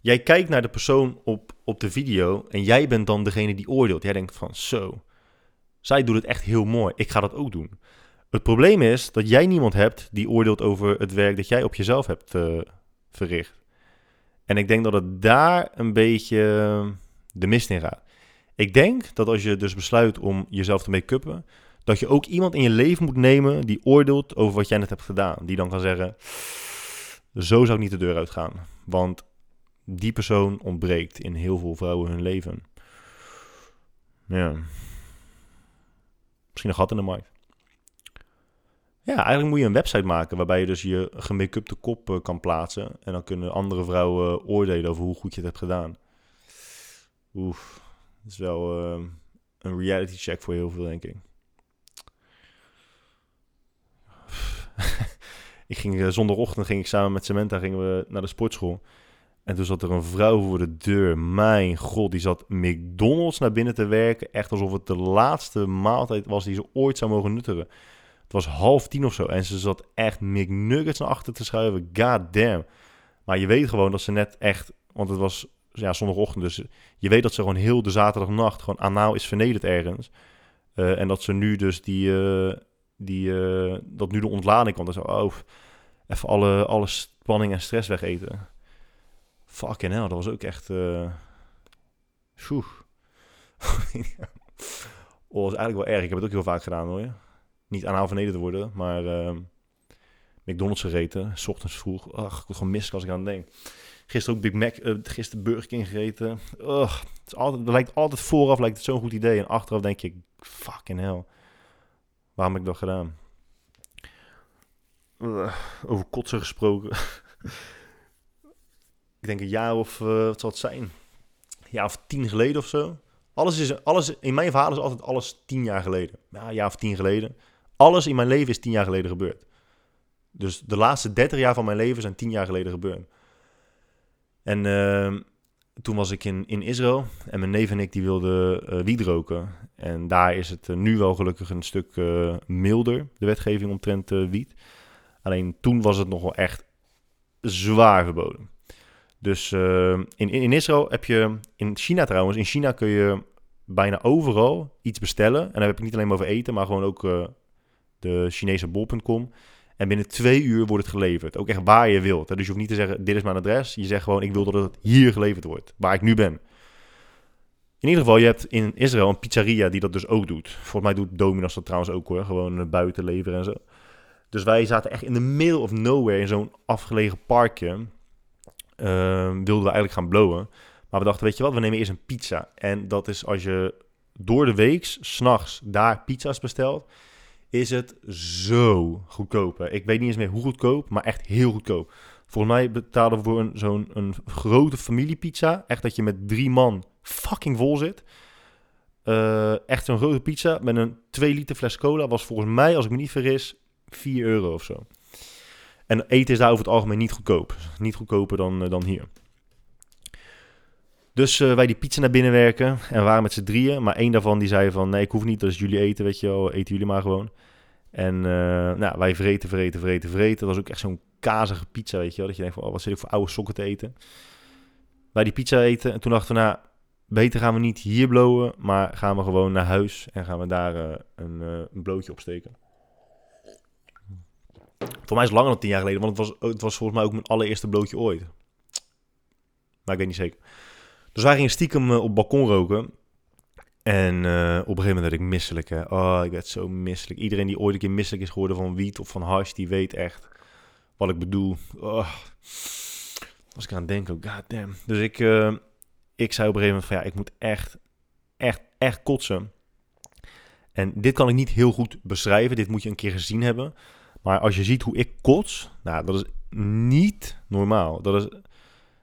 jij kijkt naar de persoon op, op de video en jij bent dan degene die oordeelt. Jij denkt van zo, zij doet het echt heel mooi. Ik ga dat ook doen. Het probleem is dat jij niemand hebt die oordeelt over het werk dat jij op jezelf hebt uh, verricht. En ik denk dat het daar een beetje de mist in gaat. Ik denk dat als je dus besluit om jezelf te make-uppen, dat je ook iemand in je leven moet nemen die oordeelt over wat jij net hebt gedaan. Die dan kan zeggen, zo zou ik niet de deur uitgaan. Want die persoon ontbreekt in heel veel vrouwen hun leven. Ja. Misschien een gat in de markt. Ja, eigenlijk moet je een website maken waarbij je dus je gemake-upte kop uh, kan plaatsen. En dan kunnen andere vrouwen oordelen over hoe goed je het hebt gedaan. Oef, dat is wel uh, een reality check voor heel veel, denk ik. ik ging uh, zondagochtend ging ik samen met Samantha gingen we naar de sportschool. En toen zat er een vrouw voor de deur. Mijn god, die zat McDonald's naar binnen te werken. Echt alsof het de laatste maaltijd was die ze ooit zou mogen nuttigen. Het was half tien of zo. En ze zat echt McNuggets naar achter te schuiven. God damn. Maar je weet gewoon dat ze net echt... Want het was ja, zondagochtend. Dus je weet dat ze gewoon heel de zaterdagnacht... gewoon anaal is vernederd ergens. Uh, en dat ze nu dus die... Uh, die uh, dat nu de ontlading. En zo, oh, even alle, alle spanning en stress wegeten. Fucking hell, dat was ook echt... Uh... oh, is eigenlijk wel erg. Ik heb het ook heel vaak gedaan hoor. Niet aanhaal vernederd worden, maar... Uh, McDonald's gegeten, s ochtends vroeg. Ach, ik word gewoon misselijk als ik aan denk. Gisteren ook Big Mac, uh, gisteren Burger King gegeten. Ugh, het, is altijd, het lijkt altijd vooraf lijkt het zo'n goed idee. En achteraf denk je, fucking hell. Waarom heb ik dat gedaan? Over kotsen gesproken. ik denk een jaar of, uh, wat zal het zijn? Een jaar of tien geleden of zo. Alles is, alles, in mijn verhaal is altijd alles tien jaar geleden. Ja, een jaar of tien geleden. Alles in mijn leven is tien jaar geleden gebeurd. Dus de laatste dertig jaar van mijn leven zijn tien jaar geleden gebeurd. En uh, toen was ik in, in Israël en mijn neef en ik die wilden uh, wiet roken. En daar is het uh, nu wel gelukkig een stuk milder, de wetgeving omtrent wiet. Alleen toen was het nog wel echt zwaar verboden. Dus uh, in, in Israël heb je, in China trouwens, in China kun je bijna overal iets bestellen. En dan heb ik niet alleen maar over eten, maar gewoon ook uh, de Chinese bol.com. En binnen twee uur wordt het geleverd. Ook echt waar je wilt. Dus je hoeft niet te zeggen, dit is mijn adres. Je zegt gewoon, ik wil dat het hier geleverd wordt. Waar ik nu ben. In ieder geval, je hebt in Israël een pizzeria die dat dus ook doet. Volgens mij doet Domino's dat trouwens ook hoor. Gewoon eh, buiten leveren en zo. Dus wij zaten echt in the middle of nowhere in zo'n afgelegen parkje. Ehm, wilden we eigenlijk gaan blowen. Maar we dachten, weet je wat, we nemen eerst een pizza. En dat is als je door de week, s'nachts, daar pizza's bestelt, is het zo goedkoop. Ik weet niet eens meer hoe goedkoop, maar echt heel goedkoop. Volgens mij betalen we voor een, zo'n een grote familiepizza, echt dat je met drie man fucking vol zit. Eh, echt zo'n grote pizza met een 2 liter fles cola was volgens mij, als ik me niet vergis, 4 euro of zo. En eten is daar over het algemeen niet goedkoop. Niet goedkoper dan, eh, dan hier. Dus eh, wij die pizza naar binnen werken. En waren met z'n drieën. Maar één daarvan die zei van... Nee, ik hoef niet. Dat is jullie eten, weet je wel. Eten jullie maar gewoon. En eh, nou, wij vreten, vreten, vreten, vreten. Dat was ook echt zo'n kazige pizza, weet je wel. Dat je denkt van... Oh, wat zit ik voor oude sokken te eten? Wij die pizza eten. En toen dachten we... Nou, beter gaan we niet hier blowen. Maar gaan we gewoon naar huis. En gaan we daar een, een blootje opsteken. Voor mij is het langer dan tien jaar geleden. Want het was, het was volgens mij ook mijn allereerste blootje ooit. Maar ik weet niet zeker. Dus wij gingen stiekem eh, op het balkon roken. En eh, op een gegeven moment werd ik misselijk. Oh, ik werd zo misselijk. Iedereen die ooit een keer misselijk is geworden van wiet of van hash, die weet echt wat ik bedoel. Oh. Was ik aan het denken, oh. Dus ik, eh, ik zei op een gegeven moment van ja, ik moet echt, echt, echt kotsen. En dit kan ik niet heel goed beschrijven. Dit moet je een keer gezien hebben. Maar als je ziet hoe ik kots, nou, dat is niet normaal. Dat is, het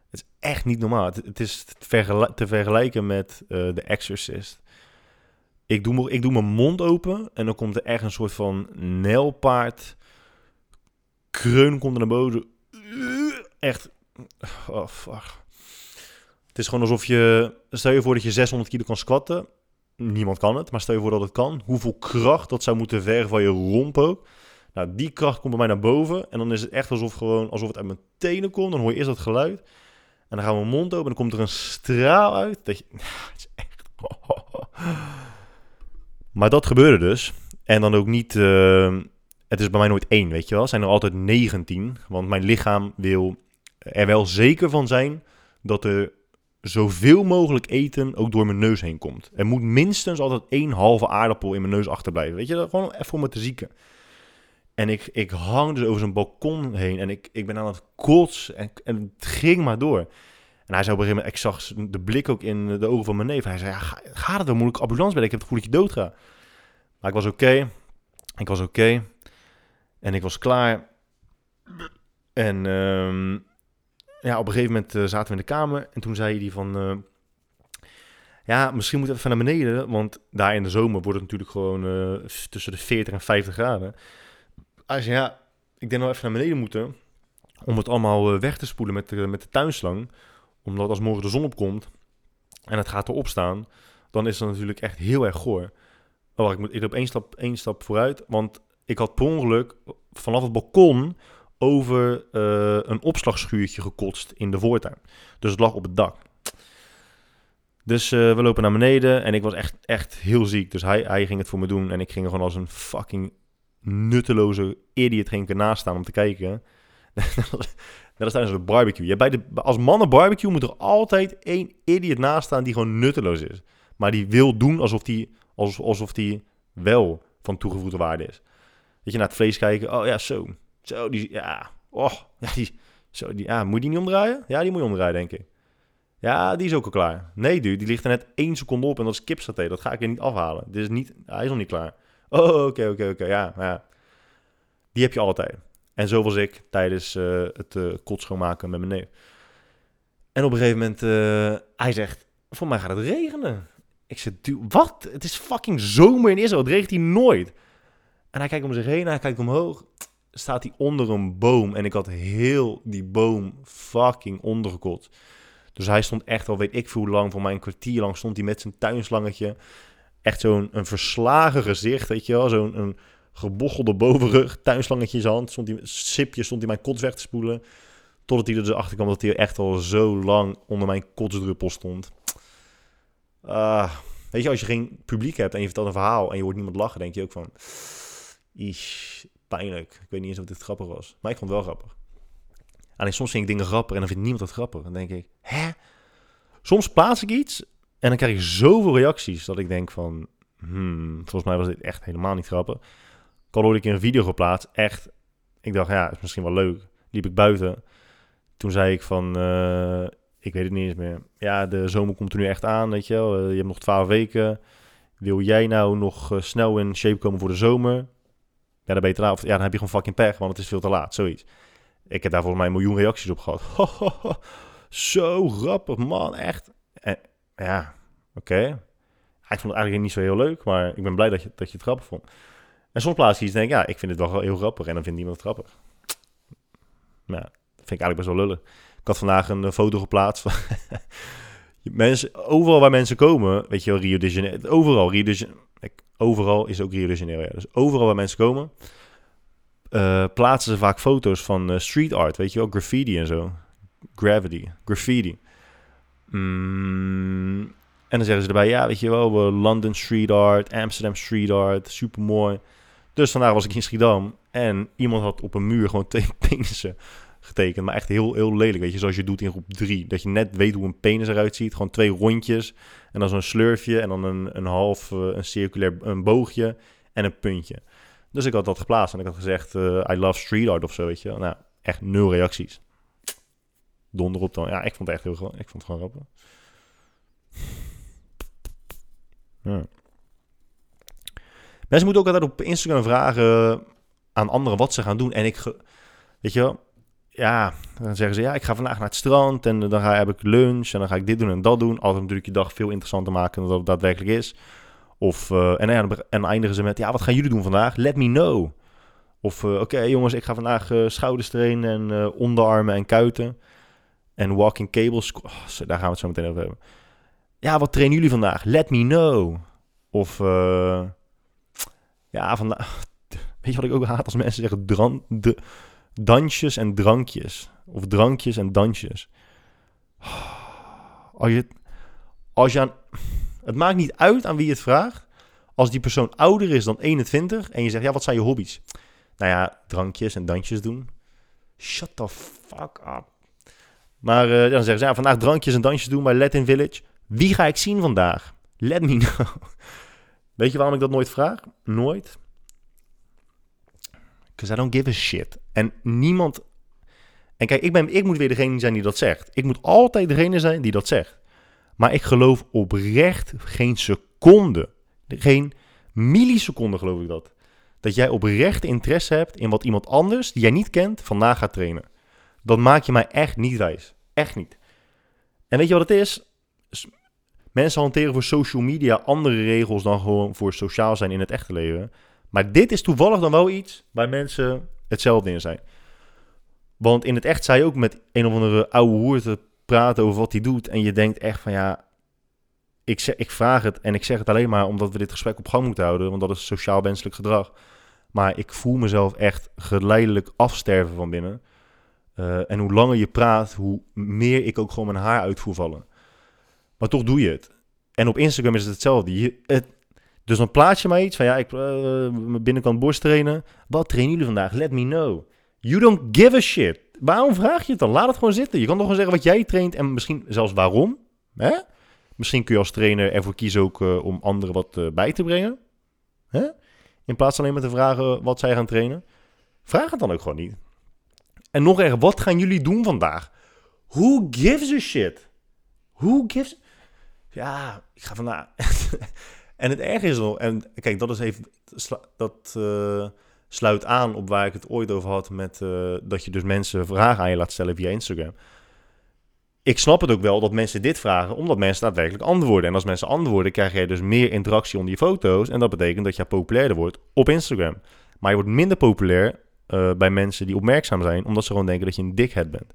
is echt niet normaal. Het, is te, te vergelijken met eh The Exorcist. Ik doe, ik doe mijn mond open en dan komt er echt een soort van nijlpaard. Kreun komt er naar boven. Echt. Oh. Het is gewoon alsof je. Stel je voor dat je 600 kilo kan squatten. Niemand kan het, maar stel je voor dat het kan. Hoeveel kracht dat zou moeten vergen van je romp ook. Nou, die kracht komt bij mij naar boven. En dan is het echt alsof, gewoon, alsof het uit mijn tenen komt. Dan hoor je eerst dat geluid. En dan gaan we mijn mond open en dan komt er een straal uit. Dat je, is echt... Maar dat gebeurde dus. En dan ook niet... eh, het is bij mij nooit één, weet je wel. Het zijn er altijd 19. Want mijn lichaam wil er wel zeker van zijn... dat er zoveel mogelijk eten ook door mijn neus heen komt. Er moet minstens altijd één halve aardappel in mijn neus achterblijven. Weet je, gewoon even om me te zieken. En ik, ik hang dus over zijn balkon heen en ik, ik ben aan het kotsen en, en het ging maar door. En hij zei op een gegeven moment, ik zag de blik ook in de ogen van mijn neef. Hij zei, ja, ga, het wel? Moet ik ambulance bellen? Ik heb het gevoel dat. Maar ik was oké. Ik was oké. En ik was klaar. En ehm, ja, op een gegeven moment eh, zaten we in de kamer. En toen zei hij van... eh, ja, misschien moet we even naar beneden. Want daar in de zomer wordt het natuurlijk gewoon eh, tussen de 40 en 50 graden. Zei, ja, ik denk nou even naar beneden moeten... om het allemaal eh, weg te spoelen met de, met de tuinslang. Omdat als morgen de zon opkomt... en het gaat erop staan... dan is dat natuurlijk echt heel erg goor. Oh, ik moet ik op één stap, één stap vooruit. Want ik had per ongeluk vanaf het balkon... over eh, een opslagschuurtje gekotst in de voortuin. Dus het lag op het dak. Dus eh, we lopen naar beneden en ik was echt, echt heel ziek. Dus hij, hij ging het voor me doen en ik ging er gewoon als een fucking nutteloze idiot ging ik ernaast staan om te kijken. Dat is tijdens een barbecue. Ja, bij de, als mannen barbecue moet er altijd één idiot naast staan die gewoon nutteloos is. Maar die wil doen alsof die, alsof, alsof die wel van toegevoegde waarde is. Dat je naar het vlees kijken. Oh ja, zo. Zo, die, ja. Oh, ja, die, zo, die, ja, moet je die niet omdraaien? Ja, die moet je omdraaien, denk ik. Ja, die is ook al klaar. Nee, dude, die ligt er net één seconde op en dat is kipsaté. Dat ga ik er niet afhalen. Dit is niet, hij is nog niet klaar. Oh, oké, oké, oké. Ja, ja. Die heb je altijd. En zo was ik tijdens eh, het uh, schoonmaken met mijn neef. En op een gegeven moment, eh, hij zegt, voor mij gaat het regenen. Ik zeg, wat? Het is fucking zomer in Israël. Het regent hier nooit. En hij kijkt om zich heen, hij kijkt omhoog. Staat hij onder een boom. En ik had heel die boom fucking ondergekot. Dus hij stond echt al, weet ik veel hoe lang, voor mij een kwartier lang stond hij met zijn tuinslangetje. Echt zo'n een verslagen gezicht, weet je wel. Zo'n een gebochelde bovenrug, tuinslangetje in zijn hand. Stond hij, sipje stond hij mijn kots weg te spoelen. Totdat hij er dus achter kwam dat hij echt al zo lang onder mijn kotsdruppel stond. Ah, weet je, als je geen publiek hebt en je vertelt een verhaal en je hoort niemand lachen, denk je ook van... Ish, pijnlijk. Ik weet niet eens of dit grappig was. Maar ik vond het wel grappig. Alleen soms vind ik dingen grappig en dan vindt niemand het grappig. Dan denk ik, hè? Soms plaats ik iets En dan krijg je zoveel reacties dat ik denk van... Hmm, volgens mij was dit echt helemaal niet grappig. Ik had ooit een een video geplaatst. Echt, ik dacht, ja, is misschien wel leuk. Liep ik buiten. Toen zei ik van, uh, ik weet het niet eens meer. Ja, de zomer komt er nu echt aan, weet je wel. Uh, je hebt nog twaalf weken. Wil jij nou nog uh, snel in shape komen voor de zomer? Ja, dan ben je te laat. Ja, dan heb je gewoon fucking pech, want het is veel te laat. Zoiets. Ik heb daar volgens mij een miljoen reacties op gehad. zo grappig, man. Echt. Ja, oké. Ik vond het eigenlijk niet zo heel leuk, maar ik ben blij dat je, dat je het grappig vond. En soms plaats je iets en denk ik, ja, ik vind het wel heel grappig. En dan vindt niemand het grappig. Nou, dat vind ik eigenlijk best wel lullig. Ik had vandaag een eh, foto geplaatst van... mensen, overal waar mensen komen, weet je wel, Rio de Janeiro... Overal, Rio de Janeiro... Overal is ook Rio de Janeiro, ja. Dus overal waar mensen komen, uh, plaatsen ze vaak foto's van uh, street art, weet je wel, graffiti en zo. Gravity, graffiti. Mm, en dan zeggen ze erbij, ja, weet je wel, London street art, Amsterdam street art, super mooi. Dus vandaag was ik in Schiedam en iemand had op een muur gewoon twee penissen getekend. Maar echt heel, heel lelijk, weet je, zoals je doet in groep 3. Dat je net weet hoe een penis eruit ziet. Gewoon twee rondjes en dan zo'n slurfje en dan een, een half, uh, een circulair een boogje en een puntje. Dus ik had dat geplaatst en ik had gezegd, uh, I love street art of zo, weet je. Nou, echt nul reacties. Donder op dan. Ja, ik vond het echt heel. Ik vond het gewoon grappig. Mensen moeten ook altijd op Instagram vragen aan anderen wat ze gaan doen. En ik, weet je wel, ja, dan zeggen ze ja, ik ga vandaag naar het strand en dan ga, heb ik lunch en dan ga ik dit doen en dat doen. Altijd natuurlijk je dag veel interessanter maken dan dat het daadwerkelijk is. Of, uh, en, en eindigen ze met, ja, wat gaan jullie doen vandaag? Let me know. Of, uh, oké jongens, ik ga vandaag uh, schouders trainen en onderarmen en kuiten. En walking cables, oh, daar gaan we het zo meteen over hebben. Ja, wat trainen jullie vandaag? Let me know. Of, ja, vandaag... Weet je wat ik ook haat als mensen zeggen? Dansjes en drankjes. Of drankjes en dansjes. Als je, als je aan, het maakt niet uit aan wie je het vraagt. Als die persoon ouder is dan 21 en je zegt, ja, wat zijn je hobby's? Nou ja, drankjes en dansjes doen. Shut the fuck up. Maar uh, dan zeggen ze, ja, vandaag drankjes en dansjes doen bij Latin Village. Wie ga ik zien vandaag? Let me know. Weet je waarom ik dat nooit vraag? Nooit. Because I don't give a shit. En niemand... En kijk, ik, ben, ik moet weer degene zijn die dat zegt. Ik moet altijd degene zijn die dat zegt. Maar ik geloof oprecht geen seconde, geen milliseconde geloof ik dat. Dat jij oprecht interesse hebt in wat iemand anders, die jij niet kent, vandaag gaat trainen. Dat maak je mij echt niet wijs. Echt niet. En weet je wat het is? Mensen hanteren voor social media andere regels dan gewoon voor sociaal zijn in het echte leven. Maar dit is toevallig dan wel iets waar mensen hetzelfde in zijn. Want in het echt zei je ook met een of andere oude hoer te praten over wat hij doet. En je denkt echt van ja, ik, ik vraag het en ik zeg het alleen maar omdat we dit gesprek op gang moeten houden. Want dat is sociaal wenselijk gedrag. Maar ik voel mezelf echt geleidelijk afsterven van binnen. Uh, en hoe langer je praat, hoe meer ik ook gewoon mijn haar uit voel vallen. Maar toch doe je het. En op Instagram is het hetzelfde. Het, dus dan plaats je maar iets van ja, ik uh, binnenkant borst trainen. Wat trainen jullie vandaag? Let me know. You don't give a shit. Waarom vraag je het dan? Laat het gewoon zitten. Je kan toch gewoon zeggen wat jij traint en misschien zelfs waarom. Hè? Misschien kun je als trainer ervoor kiezen ook om anderen wat bij te brengen. Hè? In plaats alleen maar te vragen wat zij gaan trainen. Vraag het dan ook gewoon niet. En nog erger, wat gaan jullie doen vandaag? Who gives a shit? Who gives... Ja, ik ga vandaag... En het erg is al, en kijk, dat is even, dat uh, sluit aan op waar ik het ooit over had met uh, dat je dus mensen vragen aan je laat stellen via Instagram. Ik snap het ook wel dat mensen dit vragen, omdat mensen daadwerkelijk antwoorden. En als mensen antwoorden, krijg je dus meer interactie onder je foto's. En dat betekent dat je populairder wordt op Instagram. Maar je wordt minder populair uh, bij mensen die opmerkzaam zijn, omdat ze gewoon denken dat je een dickhead bent.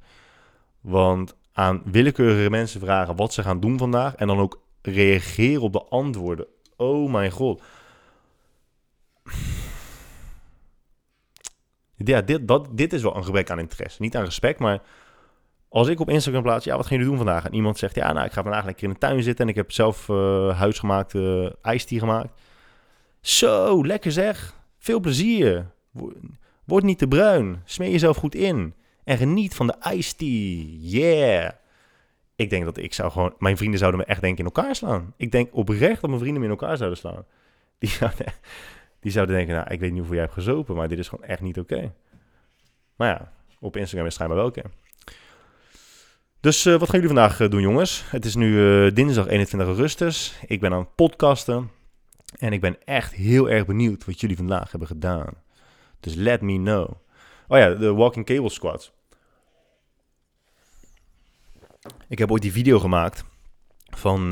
Want aan willekeurige mensen vragen wat ze gaan doen vandaag en dan ook reageren op de antwoorden Oh mijn god. Ja, dit, dat, dit is wel een gebrek aan interesse. Niet aan respect, maar als ik op Instagram plaats, ja, wat gaan jullie doen vandaag? En iemand zegt, ja, nou, ik ga vandaag lekker in de tuin zitten en ik heb zelf uh, huisgemaakte uh, gemaakt. Zo, lekker zeg. Veel plezier. Word niet te bruin. Smeer jezelf goed in. En geniet van de ijstie. Yeah. Ik denk dat ik zou gewoon... Mijn vrienden zouden me echt denk ik in elkaar slaan. Ik denk oprecht dat mijn vrienden me in elkaar zouden slaan. Die zouden, die zouden denken, nou, ik weet niet hoeveel jij hebt gezopen, maar dit is gewoon echt niet oké. Maar ja, op Instagram is het schijnbaar wel oké. Dus eh, wat gaan jullie vandaag eh, doen, jongens? Het is nu eh, dinsdag 21 augustus. Ik ben aan het podcasten. En ik ben echt heel erg benieuwd wat jullie vandaag hebben gedaan. Dus let me know. Oh ja, de Walking Cable Squad. Ik heb ooit die video gemaakt van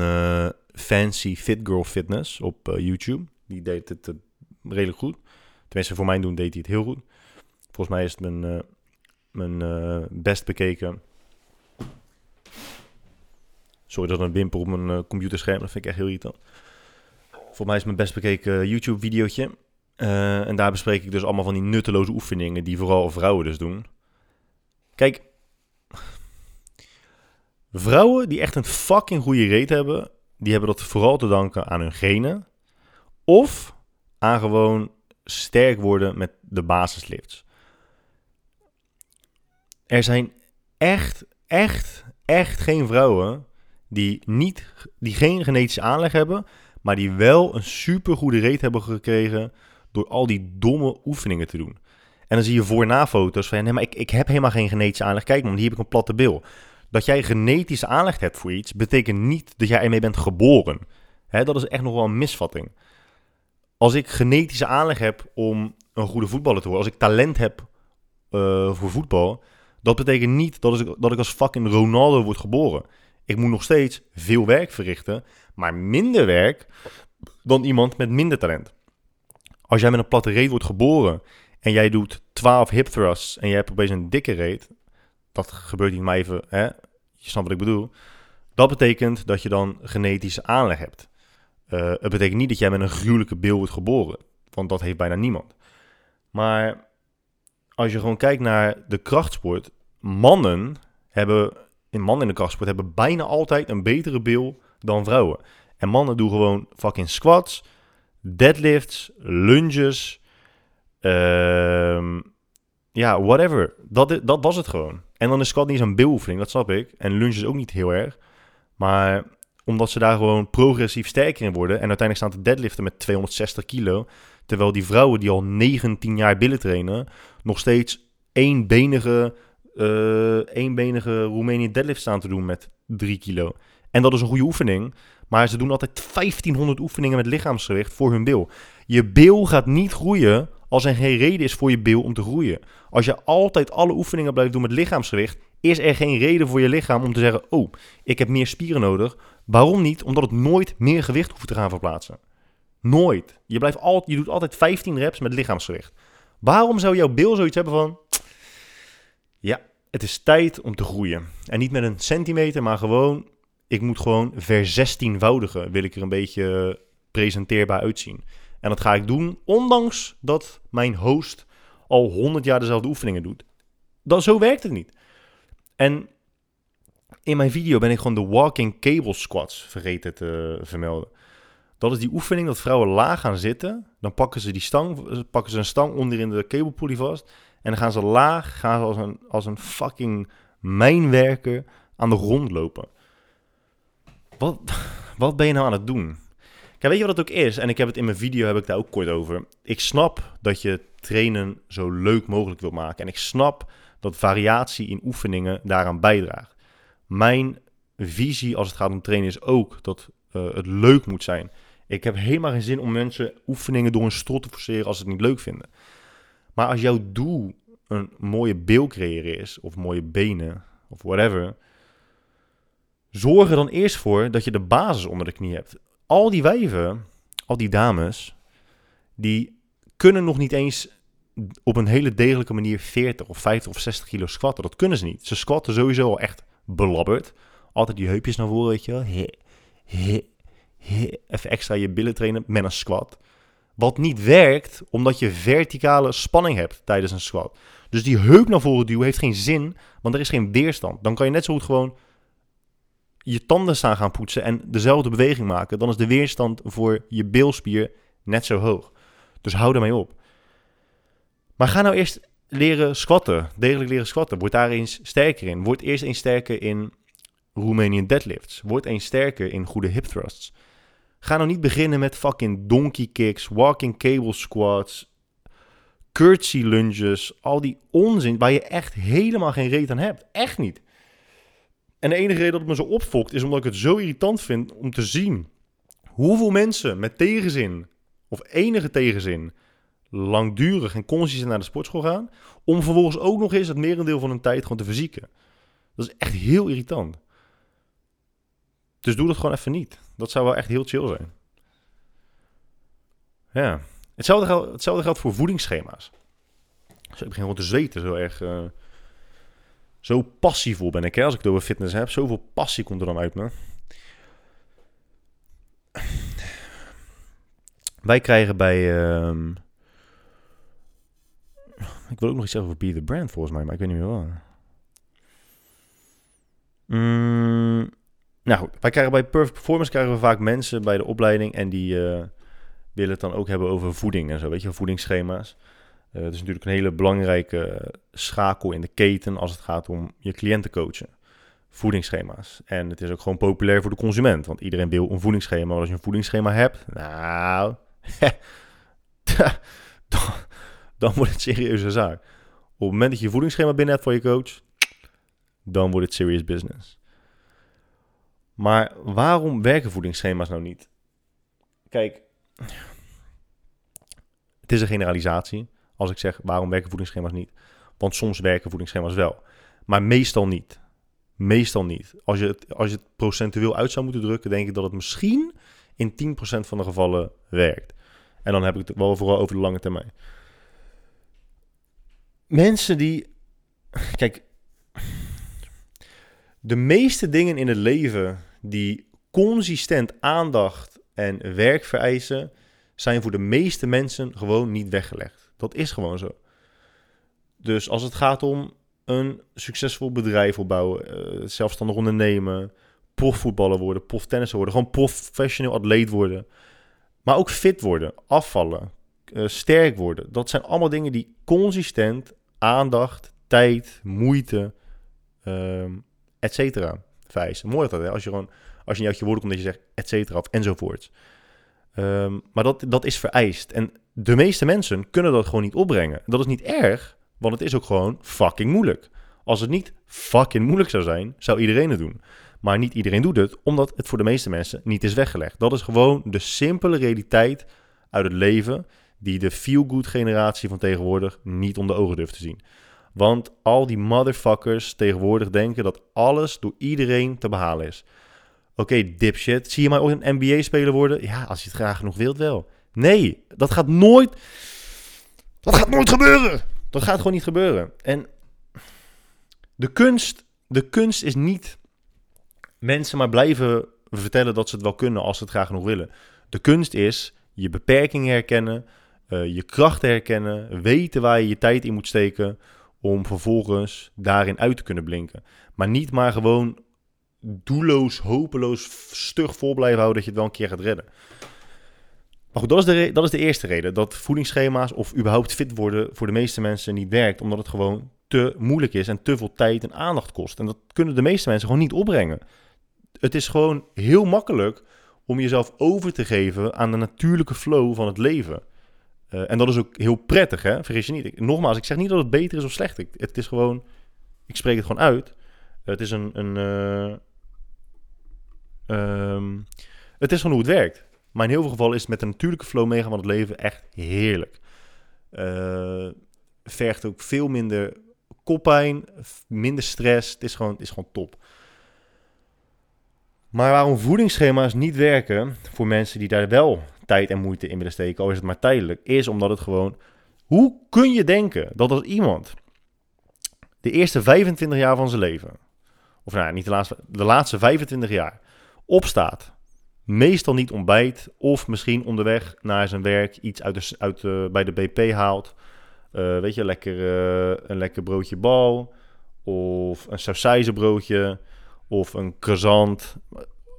Fancy Fit Girl Fitness op YouTube. Die deed het redelijk goed. Tenminste, voor mijn doen deed hij het heel goed. Volgens mij is het mijn, mijn best bekeken Sorry dat een wimper op mijn computerscherm, dat vind ik echt heel irritant. Voor mij is mijn best bekeken YouTube-videootje. Uh, en daar bespreek ik dus allemaal van die nutteloze oefeningen die vooral vrouwen dus doen. Kijk, vrouwen die echt een fucking goede reet hebben, die hebben dat vooral te danken aan hun genen. Of aan gewoon sterk worden met de basislifts. Er zijn echt, echt, echt geen vrouwen die, niet, die geen genetische aanleg hebben, maar die wel een supergoede reet hebben gekregen door al die domme oefeningen te doen. En dan zie je voor na foto's van, nee, maar ik, ik heb helemaal geen genetische aanleg. Kijk man, hier heb ik een platte bil. Dat jij genetische aanleg hebt voor iets, betekent niet dat jij ermee bent geboren. Dat is echt nog wel een misvatting. Als ik genetische aanleg heb om een goede voetballer te worden, als ik talent heb uh, voor voetbal, dat betekent niet dat ik, dat ik als fucking Ronaldo word geboren. Ik moet nog steeds veel werk verrichten, maar minder werk dan iemand met minder talent. Als jij met een platte reet wordt geboren en jij doet 12 hip thrusts en jij hebt opeens een dikke reet, dat gebeurt niet maar even, hè? je snapt wat ik bedoel. Dat betekent dat je dan genetische aanleg hebt. Uh, het betekent niet dat jij met een gruwelijke bil wordt geboren, want dat heeft bijna niemand. Maar als je gewoon kijkt naar de krachtsport, mannen hebben in mannen in de krachtsport hebben bijna altijd een betere bil dan vrouwen. En mannen doen gewoon fucking squats, deadlifts, lunges, uh, ja, whatever. Dat, dat was het gewoon. En dan is squat niet zo'n biloefening, dat snap ik. En lunges ook niet heel erg. Maar omdat ze daar gewoon progressief sterker in worden. En uiteindelijk staan te deadliften met 260 kilo. Terwijl die vrouwen die al 19 jaar billen trainen, nog steeds eenbenige uh, eenbenige Roemenië deadlift staan te doen met 3 kilo. En dat is een goede oefening. Maar ze doen altijd 1500 oefeningen met lichaamsgewicht voor hun bil. Je bil gaat niet groeien als er geen reden is voor je bil om te groeien. Als je altijd alle oefeningen blijft doen met lichaamsgewicht, is er geen reden voor je lichaam om te zeggen: Oh, ik heb meer spieren nodig. Waarom niet? Omdat het nooit meer gewicht hoeft te gaan verplaatsen. Nooit. Je, blijft altijd, je doet altijd 15 reps met lichaamsgewicht. Waarom zou jouw bil zoiets hebben van: ja, het is tijd om te groeien. En niet met een centimeter, maar gewoon, ik moet gewoon verzestienvoudigen, wil ik er een beetje presenteerbaar uitzien. En dat ga ik doen, ondanks dat mijn host al 100 jaar dezelfde oefeningen doet. Dat, zo werkt het niet. En in mijn video ben ik gewoon de walking cable squats vergeten te vermelden. Dat is die oefening dat vrouwen laag gaan zitten. Dan pakken ze die stang, pakken ze een stang onderin de cablepulley vast. En dan gaan ze laag, gaan ze als een, als een fucking mijnwerker aan de grond lopen. Wat, wat ben je nou aan het doen? Kijk, weet je wat het ook is? En ik heb het in mijn video heb ik daar ook kort over. Ik snap dat je trainen zo leuk mogelijk wil maken. En ik snap dat variatie in oefeningen daaraan bijdraagt. Mijn visie als het gaat om trainen is ook dat uh, het leuk moet zijn. Ik heb helemaal geen zin om mensen oefeningen door een strot te forceren als ze het niet leuk vinden. Maar als jouw doel een mooie bil creëren is, of mooie benen, of whatever, zorg er dan eerst voor dat je de basis onder de knie hebt. Al die wijven, al die dames, die kunnen nog niet eens op een hele degelijke manier 40 of 50 of 60 kilo squatten. Dat kunnen ze niet. Ze squatten sowieso al echt belabberd. Altijd die heupjes naar voren, weet je. Even extra je billen trainen met een squat. Wat niet werkt, omdat je verticale spanning hebt tijdens een squat. Dus die heup naar voren duwen heeft geen zin, want er is geen weerstand. Dan kan je net zo goed gewoon je tanden staan gaan poetsen en dezelfde beweging maken. Dan is de weerstand voor je bilspier net zo hoog. Dus hou ermee op. Maar ga nou eerst leren squatten, degelijk leren squatten. Word daar eens sterker in. Word eerst eens sterker in Romanian deadlifts. Word eens sterker in goede hip thrusts. Ga nou niet beginnen met fucking donkey kicks, walking cable squats, curtsy lunges, al die onzin waar je echt helemaal geen reet aan hebt. Echt niet. En de enige reden dat het me zo opfokt is omdat ik het zo irritant vind om te zien hoeveel mensen met tegenzin of enige tegenzin langdurig en consistent naar de sportschool gaan, om vervolgens ook nog eens het merendeel van hun tijd gewoon te verzieken. Dat is echt heel irritant. Dus doe dat gewoon even niet. Dat zou wel echt heel chill zijn. Ja. Hetzelfde, geldt, hetzelfde geldt voor voedingsschema's. Dus ik begin gewoon te zweten, zo erg... Uh, zo passievol ben ik, hè, als ik het over fitness heb. Zoveel passie komt er dan uit me. Wij krijgen bij... Uh, ik wil ook nog iets zeggen over Be The Brand, volgens mij, maar ik weet niet meer waar. Mm, nou wij krijgen bij Perfect Performance krijgen we vaak mensen bij de opleiding en die uh, willen het dan ook hebben over voeding en zo, weet je, voedingsschema's. Uh, het is natuurlijk een hele belangrijke schakel in de keten als het gaat om je cliënten coachen. Voedingsschema's. En het is ook gewoon populair voor de consument, want iedereen wil een voedingsschema. Maar als je een voedingsschema hebt, nou, dan, wordt het serieuze zaak. Op het moment dat je een voedingsschema binnen hebt voor je coach, dan wordt het serious business. Maar waarom werken voedingsschema's nou niet? Kijk, het is een generalisatie als ik zeg waarom werken voedingsschema's niet. Want soms werken voedingsschema's wel, maar meestal niet. Meestal niet. Als je, het, als je het procentueel uit zou moeten drukken, denk ik dat het misschien in 10% van de gevallen werkt. En dan heb ik het wel vooral over de lange termijn. Mensen die. Kijk, de meeste dingen in het leven die consistent aandacht en werk vereisen, zijn voor de meeste mensen gewoon niet weggelegd. Dat is gewoon zo. Dus als het gaat om een succesvol bedrijf opbouwen, uh, zelfstandig ondernemen, profvoetballer worden, proftennisser worden, gewoon professioneel atleet worden, maar ook fit worden, afvallen, uh, sterk worden. Dat zijn allemaal dingen die consistent aandacht, tijd, moeite, um, et cetera. Mooi dat, hè? Als je gewoon, als je niet uit je woorden komt dat je zegt, et cetera, of. Um, maar dat, dat is vereist. En de meeste mensen kunnen dat gewoon niet opbrengen. Dat is niet erg, want het is ook gewoon fucking moeilijk. Als het niet fucking moeilijk zou zijn, zou iedereen het doen. Maar niet iedereen doet het, omdat het voor de meeste mensen niet is weggelegd. Dat is gewoon de simpele realiteit uit het leven die de feel-good generatie van tegenwoordig niet onder ogen durft te zien. Want al die motherfuckers tegenwoordig denken dat alles door iedereen te behalen is. Oké, dipshit, zie je mij ooit een NBA-speler worden? Ja, als je het graag genoeg wilt wel. Nee, dat gaat nooit... Dat gaat nooit gebeuren! Dat gaat gewoon niet gebeuren. En de kunst, de kunst is niet mensen maar blijven vertellen dat ze het wel kunnen als ze het graag nog willen. De kunst is je beperkingen herkennen, uh, je krachten herkennen, weten waar je je tijd in moet steken om vervolgens daarin uit te kunnen blinken. Maar niet maar gewoon doelloos, hopeloos, stug vol blijven houden dat je het wel een keer gaat redden. Maar goed, dat is, de dat is de eerste reden. Dat voedingsschema's of überhaupt fit worden voor de meeste mensen niet werkt. Omdat het gewoon te moeilijk is en te veel tijd en aandacht kost. En dat kunnen de meeste mensen gewoon niet opbrengen het is gewoon heel makkelijk om jezelf over te geven aan de natuurlijke flow van het leven. Uh, en dat is ook heel prettig, hè? vergis je niet. Nogmaals, ik zeg niet dat het beter is of slecht. Ik, het is gewoon, ik spreek het gewoon uit. het is een, een uh, um, het is gewoon hoe het werkt. Maar in heel veel gevallen is het met de natuurlijke flow meegaan van het leven echt heerlijk. Uh, vergt ook veel minder koppijn, minder stress. Het is gewoon, het is gewoon top. Maar waarom voedingsschema's niet werken voor mensen die daar wel tijd en moeite in willen steken, al is het maar tijdelijk, is omdat het gewoon. Hoe kun je denken dat als iemand de eerste 25 jaar van zijn leven, of nou niet de laatste, de laatste 25 jaar, opstaat, meestal niet ontbijt, of misschien onderweg naar zijn werk iets uit, de, uit bij de BP haalt, uh, weet je, lekker, uh, een lekker broodje bal, of een sausijzenbroodje, of een croissant.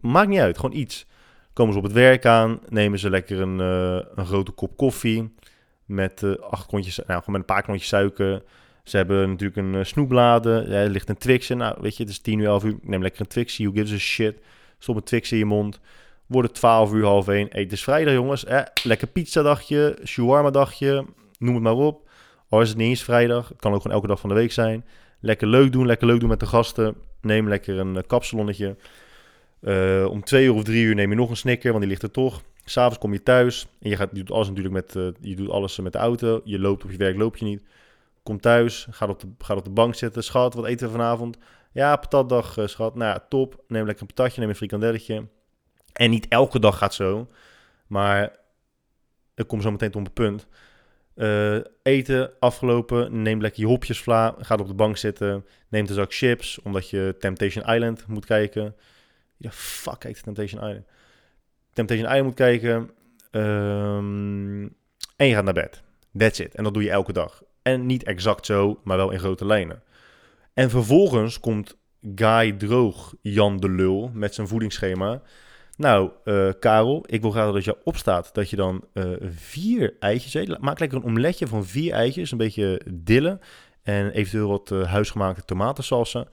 Maakt niet uit, gewoon iets. Komen ze op het werk aan, nemen ze lekker een, uh, een grote kop koffie met acht klontjes, nou, gewoon met een paar klontjes suiker. Ze hebben natuurlijk een snoeblade, er ligt een Twix. Nou, weet je, het is 10 uur, 11 uur, neem lekker een Twix, who gives a shit. Stop een Twix in je mond. Wordt het 12 uur, half 1. Eet is vrijdag, jongens. Eh, lekker pizzadagje, shawarma dagje, noem het maar op. Al is het niet eens vrijdag, het kan ook gewoon elke dag van de week zijn. Lekker leuk doen, lekker leuk doen met de gasten. Neem lekker een uh, kapsalonnetje. Uh, om twee uur of drie uur neem je nog een snicker, want die ligt er toch. S'avonds kom je thuis en je, gaat, je doet alles natuurlijk met, uh, je doet alles met de auto. Je loopt op je werk, loop je niet. Kom thuis, gaat op de, op de bank zitten. Schat, wat eten we vanavond? Ja, patatdag, uh, schat. Nou ja, top. Neem lekker een patatje, neem een frikandelletje. En niet elke dag gaat zo. Maar ik kom zo meteen tot een punt. Uh, eten, afgelopen, neem lekker je hopjes vla, gaat op de bank zitten, neemt een zak chips, omdat je Temptation Island moet kijken. Ja, fuck heet Temptation Island. Temptation Island moet kijken. Um, en je gaat naar bed. That's it. En dat doe je elke dag. En niet exact zo, maar wel in grote lijnen. En vervolgens komt Guy Droog, Jan de Lul, met zijn voedingsschema. Nou, uh, Karel, ik wil graag dat je opstaat dat je dan uh, vier eitjes eet. Maak lekker een omeletje van vier eitjes, een beetje dille en eventueel wat uh, huisgemaakte tomatensalsa.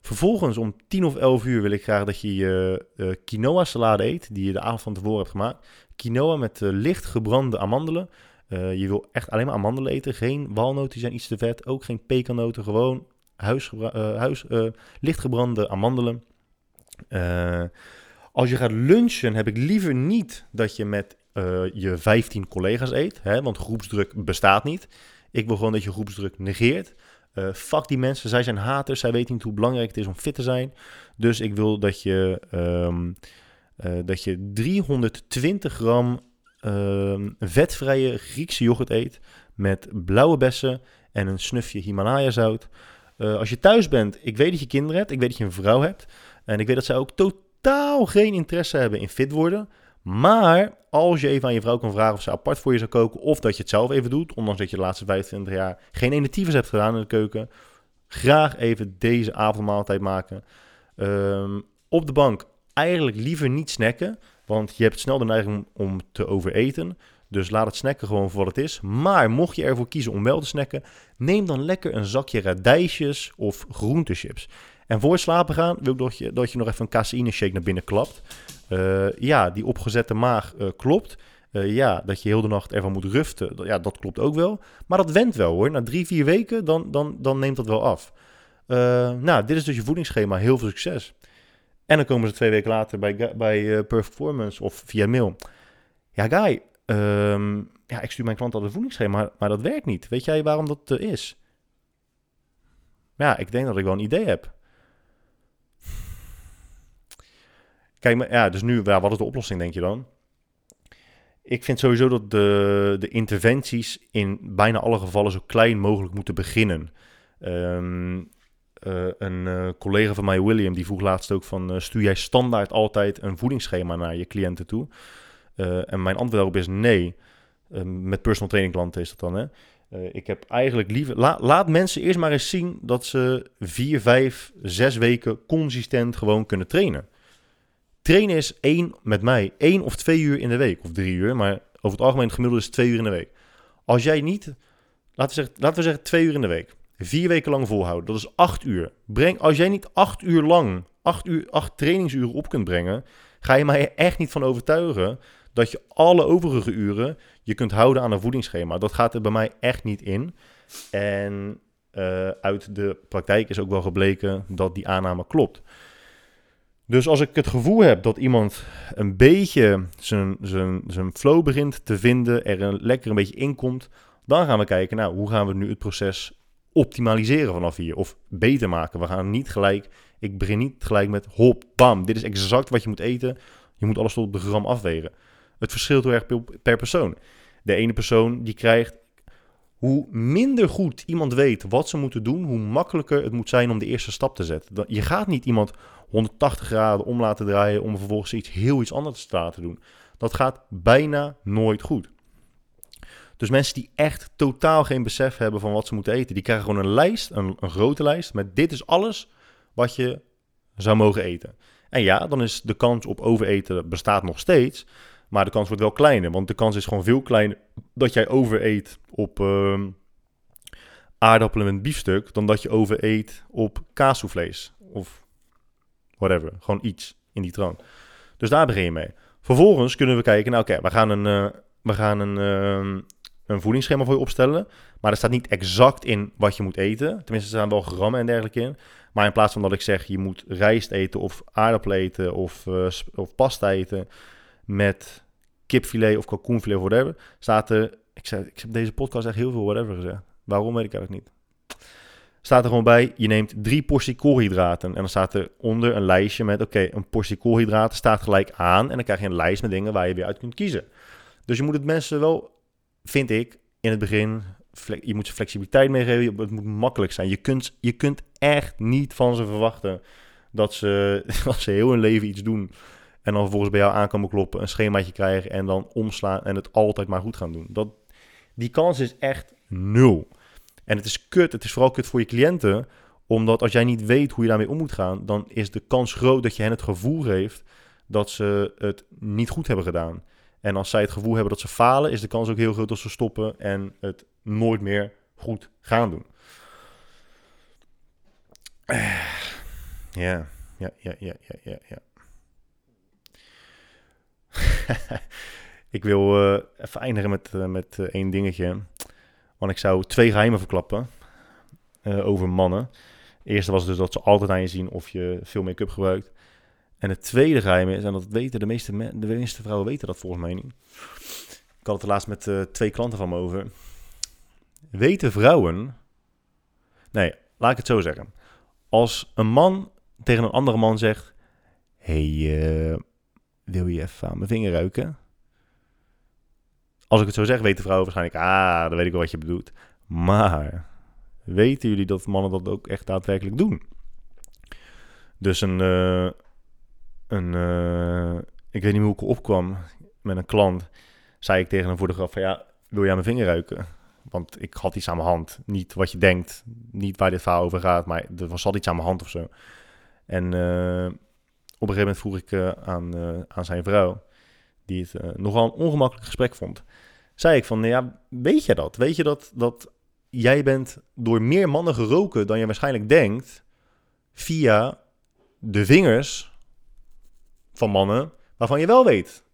Vervolgens om 10 of 11 uur wil ik graag dat je je quinoa salade eet, die je de avond van tevoren hebt gemaakt. Quinoa met licht gebrande amandelen. je wil echt alleen maar amandelen eten, geen walnoten, die zijn iets te vet. Ook geen pekannoten, gewoon huis, huis, licht gebrande amandelen. Als je gaat lunchen, heb ik liever niet dat je met je 15 collega's eet, hè, want groepsdruk bestaat niet. Ik wil gewoon dat je groepsdruk negeert. Fuck die mensen, zij zijn haters, zij weten niet hoe belangrijk het is om fit te zijn. Dus ik wil dat je, uh, dat je 320 gram um, vetvrije Griekse yoghurt eet met blauwe bessen en een snufje Himalaya zout. Als je thuis bent, ik weet dat je kinderen hebt, ik weet dat je een vrouw hebt. En ik weet dat zij ook totaal geen interesse hebben in fit worden. Maar als je even aan je vrouw kan vragen of ze apart voor je zou koken of dat je het zelf even doet, ondanks dat je de laatste 25 jaar geen enetiefs hebt gedaan in de keuken, graag even deze avondmaaltijd maken. Um, op de bank eigenlijk liever niet snacken, want je hebt snel de neiging om te overeten. Dus laat het snacken gewoon voor wat het is. Maar mocht je ervoor kiezen om wel te snacken, neem dan lekker een zakje radijsjes of groentechips. En voor slapen gaan wil ik dat je, dat je nog even een caseïne shake naar binnen klapt. Uh, ja, die opgezette maag uh, klopt. Uh, ja, dat je heel de nacht ervan moet ruften. Ja, dat klopt ook wel. Maar dat went wel hoor. Na drie, vier weken, dan, dan, dan neemt dat wel af. nou, dit is dus je voedingsschema. Heel veel succes. En dan komen ze twee weken later bij, bij Performance of via mail. Ja, Guy, um, ja, ik stuur mijn klant al een voedingsschema, maar, maar dat werkt niet. Weet jij waarom dat is? Ja, ik denk dat ik wel een idee heb. Kijk, maar, ja, dus nu, wat is de oplossing, denk je dan? Ik vind sowieso dat de, de interventies in bijna alle gevallen zo klein mogelijk moeten beginnen. Um, uh, een uh, collega van mij, William, die vroeg laatst ook van... Uh, stuur jij standaard altijd een voedingsschema naar je cliënten toe? En mijn antwoord daarop is nee. Ehm, met personal training klanten is dat dan, hè? ik heb eigenlijk liever... La, laat mensen eerst maar eens zien dat ze vier, vijf, zes weken consistent gewoon kunnen trainen. Trainen is één, met mij, één of twee uur in de week. Of drie uur, maar over het algemeen het gemiddelde is twee uur in de week. Als jij niet, laten we, zeggen, laten we zeggen twee uur in de week. Vier weken lang volhouden, dat is acht uur. Breng, als jij niet acht uur lang, acht, uur, acht trainingsuren op kunt brengen, ga je mij echt niet van overtuigen dat je alle overige uren je kunt houden aan een voedingsschema. Dat gaat er bij mij echt niet in. En uh, uit de praktijk is ook wel gebleken dat die aanname klopt. Dus als ik het gevoel heb dat iemand een beetje zijn, zijn, zijn flow begint te vinden, er een, lekker een beetje inkomt, dan gaan we kijken, nou, hoe gaan we nu het proces optimaliseren vanaf hier? Of beter maken. We gaan niet gelijk, ik begin niet gelijk met hop, bam, dit is exact wat je moet eten. Je moet alles tot op de gram afwegen. Het verschilt heel erg per persoon. De ene persoon die krijgt, hoe minder goed iemand weet wat ze moeten doen, hoe makkelijker het moet zijn om de eerste stap te zetten. Je gaat niet iemand 180 graden om laten draaien om vervolgens iets heel iets anders te laten doen. Dat gaat bijna nooit goed. Dus mensen die echt totaal geen besef hebben van wat ze moeten eten, die krijgen gewoon een lijst, een, een grote lijst met dit is alles wat je zou mogen eten. En ja, dan is de kans op overeten bestaat nog steeds, maar de kans wordt wel kleiner, want de kans is gewoon veel kleiner dat jij overeet op, uh, aardappelen met biefstuk dan dat je overeet op kaassoevlees of whatever. Gewoon iets in die troon. Dus daar begin je mee. Vervolgens kunnen we kijken, nou oké, we gaan een, uh, we gaan een, uh, een voedingsschema voor je opstellen. Maar er staat niet exact in wat je moet eten. Tenminste, er staan wel grammen en dergelijke in. Maar in plaats van dat ik zeg, je moet rijst eten of aardappelen eten of, uh, of pasta eten met kipfilet of kalkoenfilet of whatever, staat er, ik, zeg, ik heb deze podcast echt heel veel whatever gezegd. Waarom weet ik eigenlijk niet. Staat er gewoon bij, je neemt drie portie koolhydraten. En dan staat er onder een lijstje met, oké, een portie koolhydraten staat gelijk aan. En dan krijg je een lijst met dingen waar je weer uit kunt kiezen. Dus je moet het mensen wel, vind ik, in het begin, je moet ze flexibiliteit meegeven. Het moet makkelijk zijn. Je kunt, je kunt echt niet van ze verwachten dat ze, dat ze heel hun leven iets doen. En dan vervolgens bij jou aankomen kloppen, een schemaatje krijgen en dan omslaan en het altijd maar goed gaan doen. Dat, die kans is echt nul. En het is kut, het is vooral kut voor je cliënten, omdat als jij niet weet hoe je daarmee om moet gaan, dan is de kans groot dat je hen het gevoel geeft dat ze het niet goed hebben gedaan. En als zij het gevoel hebben dat ze falen, is de kans ook heel groot dat ze stoppen en het nooit meer goed gaan doen. Ja, ja, ja, ja, ja, ja. ik wil uh, even eindigen met, uh, met uh, één dingetje. Want ik zou twee geheimen verklappen over mannen. De eerste was dus dat ze altijd aan je zien of je veel make-up gebruikt. En het tweede geheim is, en dat weten de meeste, de meeste vrouwen weten dat volgens mij niet. Ik had het er laatst met twee klanten van me over. Weten vrouwen... Nee, laat ik het zo zeggen. Als een man tegen een andere man zegt... hey, wil je even aan mijn vinger ruiken? Als ik het zo zeg, weten vrouwen waarschijnlijk, ah, dan weet ik wel wat je bedoelt. Maar weten jullie dat mannen dat ook echt daadwerkelijk doen? Dus een, uh, een uh, ik weet niet hoe ik opkwam met een klant, zei ik tegen de grap van, ja, wil aan mijn vinger ruiken? Want ik had iets aan mijn hand. Niet wat je denkt, niet waar dit verhaal over gaat, maar er was al iets aan mijn hand of zo. En uh, op een gegeven moment vroeg ik uh, aan, uh, aan zijn vrouw, die het uh, nogal een ongemakkelijk gesprek vond. Zei ik van, nou ja, weet je dat? Weet je dat, dat jij bent door meer mannen geroken dan je waarschijnlijk denkt via de vingers van mannen waarvan je wel weet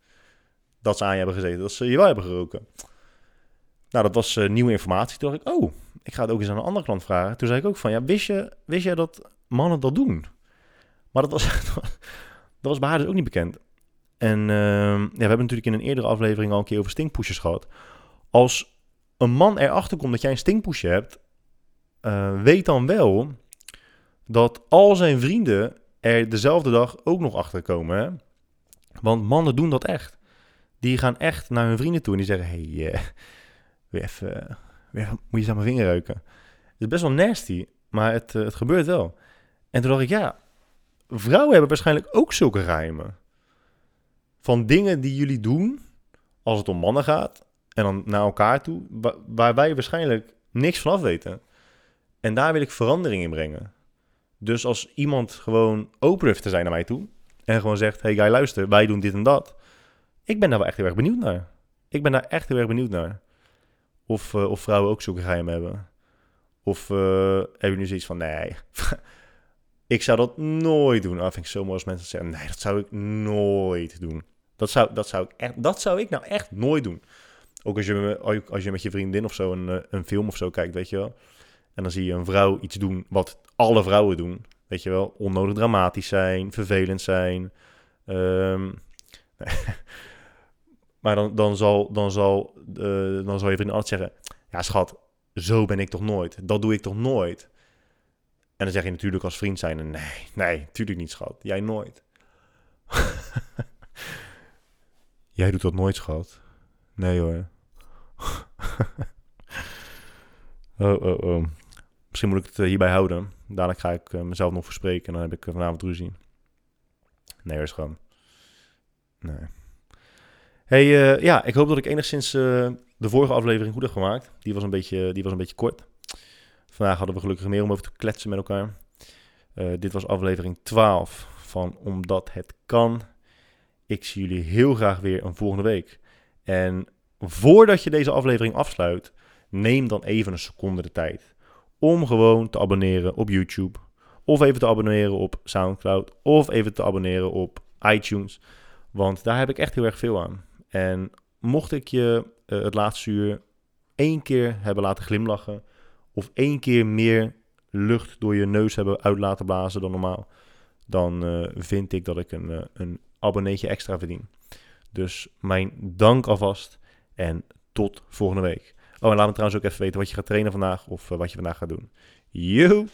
dat ze aan je hebben gezeten, dat ze je wel hebben geroken. Nou, dat was nieuwe informatie. Toen dacht ik, oh, ik ga het ook eens aan een andere klant vragen. Toen zei ik ook van, ja, wist je, wist jij dat mannen dat doen? Maar dat was, dat was bij haar dus ook niet bekend. En uh, ja, we hebben natuurlijk in een eerdere aflevering al een keer over stinkpushes gehad. Als een man erachter komt dat jij een stinkpusje hebt, uh, weet dan wel dat al zijn vrienden er dezelfde dag ook nog achter komen. Hè? Want mannen doen dat echt. Die gaan echt naar hun vrienden toe en die zeggen: Hey, uh, weer even, weer, moet je eens aan mijn vinger ruiken. Het is best wel nasty, maar het, uh, het gebeurt wel. En toen dacht ik: Ja, vrouwen hebben waarschijnlijk ook zulke geheimen. Van dingen die jullie doen als het om mannen gaat. En dan naar elkaar toe. Waar wij waarschijnlijk niks van af weten. En daar wil ik verandering in brengen. Dus als iemand gewoon open durft te zijn naar mij toe. En gewoon zegt, hey guy luister, wij doen dit en dat. Ik ben daar wel echt heel erg benieuwd naar. Ik ben daar echt heel erg benieuwd naar. Of, uh, of vrouwen ook zulke geheimen hebben. Of uh, hebben jullie zoiets van, nee, Ik zou dat nooit doen. Dat vind ik zo mooi als mensen zeggen, nee, dat zou ik nooit doen. Dat zou, dat zou, ik, echt, dat zou ik nou echt nooit doen. Ook als je, als je met je vriendin of zo een, eh, een film of zo kijkt, weet je wel. En dan zie je een vrouw iets doen wat alle vrouwen doen. Weet je wel, onnodig dramatisch zijn, vervelend zijn. Um, maar dan, dan, zal, dan, zal, uh, dan zal je vriendin altijd zeggen... Ja, schat, zo ben ik toch nooit? Dat doe ik toch nooit? En dan zeg je natuurlijk als vriend zijn: nee, nee, natuurlijk niet, schat. Jij nooit. Jij doet dat nooit, schat. Nee hoor. oh, oh, oh. Misschien moet ik het eh, hierbij houden. Dadelijk ga ik uh, mezelf nog verspreken en dan heb ik uh, vanavond ruzie. Nee, is gewoon. Nee. Hey, ja, ik hoop dat ik enigszins de vorige aflevering goed heb gemaakt. Die was een beetje, die was een beetje kort. Vandaag hadden we gelukkig meer om over te kletsen met elkaar. Uh, dit was aflevering 12 van Omdat het kan. Ik zie jullie heel graag weer een volgende week. En voordat je deze aflevering afsluit, neem dan even een seconde de tijd om gewoon te abonneren op YouTube. Of even te abonneren op SoundCloud. Of even te abonneren op iTunes. Want daar heb ik echt heel erg veel aan. En mocht ik je eh, het laatste uur één keer hebben laten glimlachen. Of één keer meer lucht door je neus hebben uit laten blazen dan normaal. Dan eh, vind ik dat ik een, uh, een abonneetje extra verdien. Dus mijn dank alvast. En tot volgende week. Oh, en laat me trouwens ook even weten wat je gaat trainen vandaag. Of wat je vandaag gaat doen. Joe!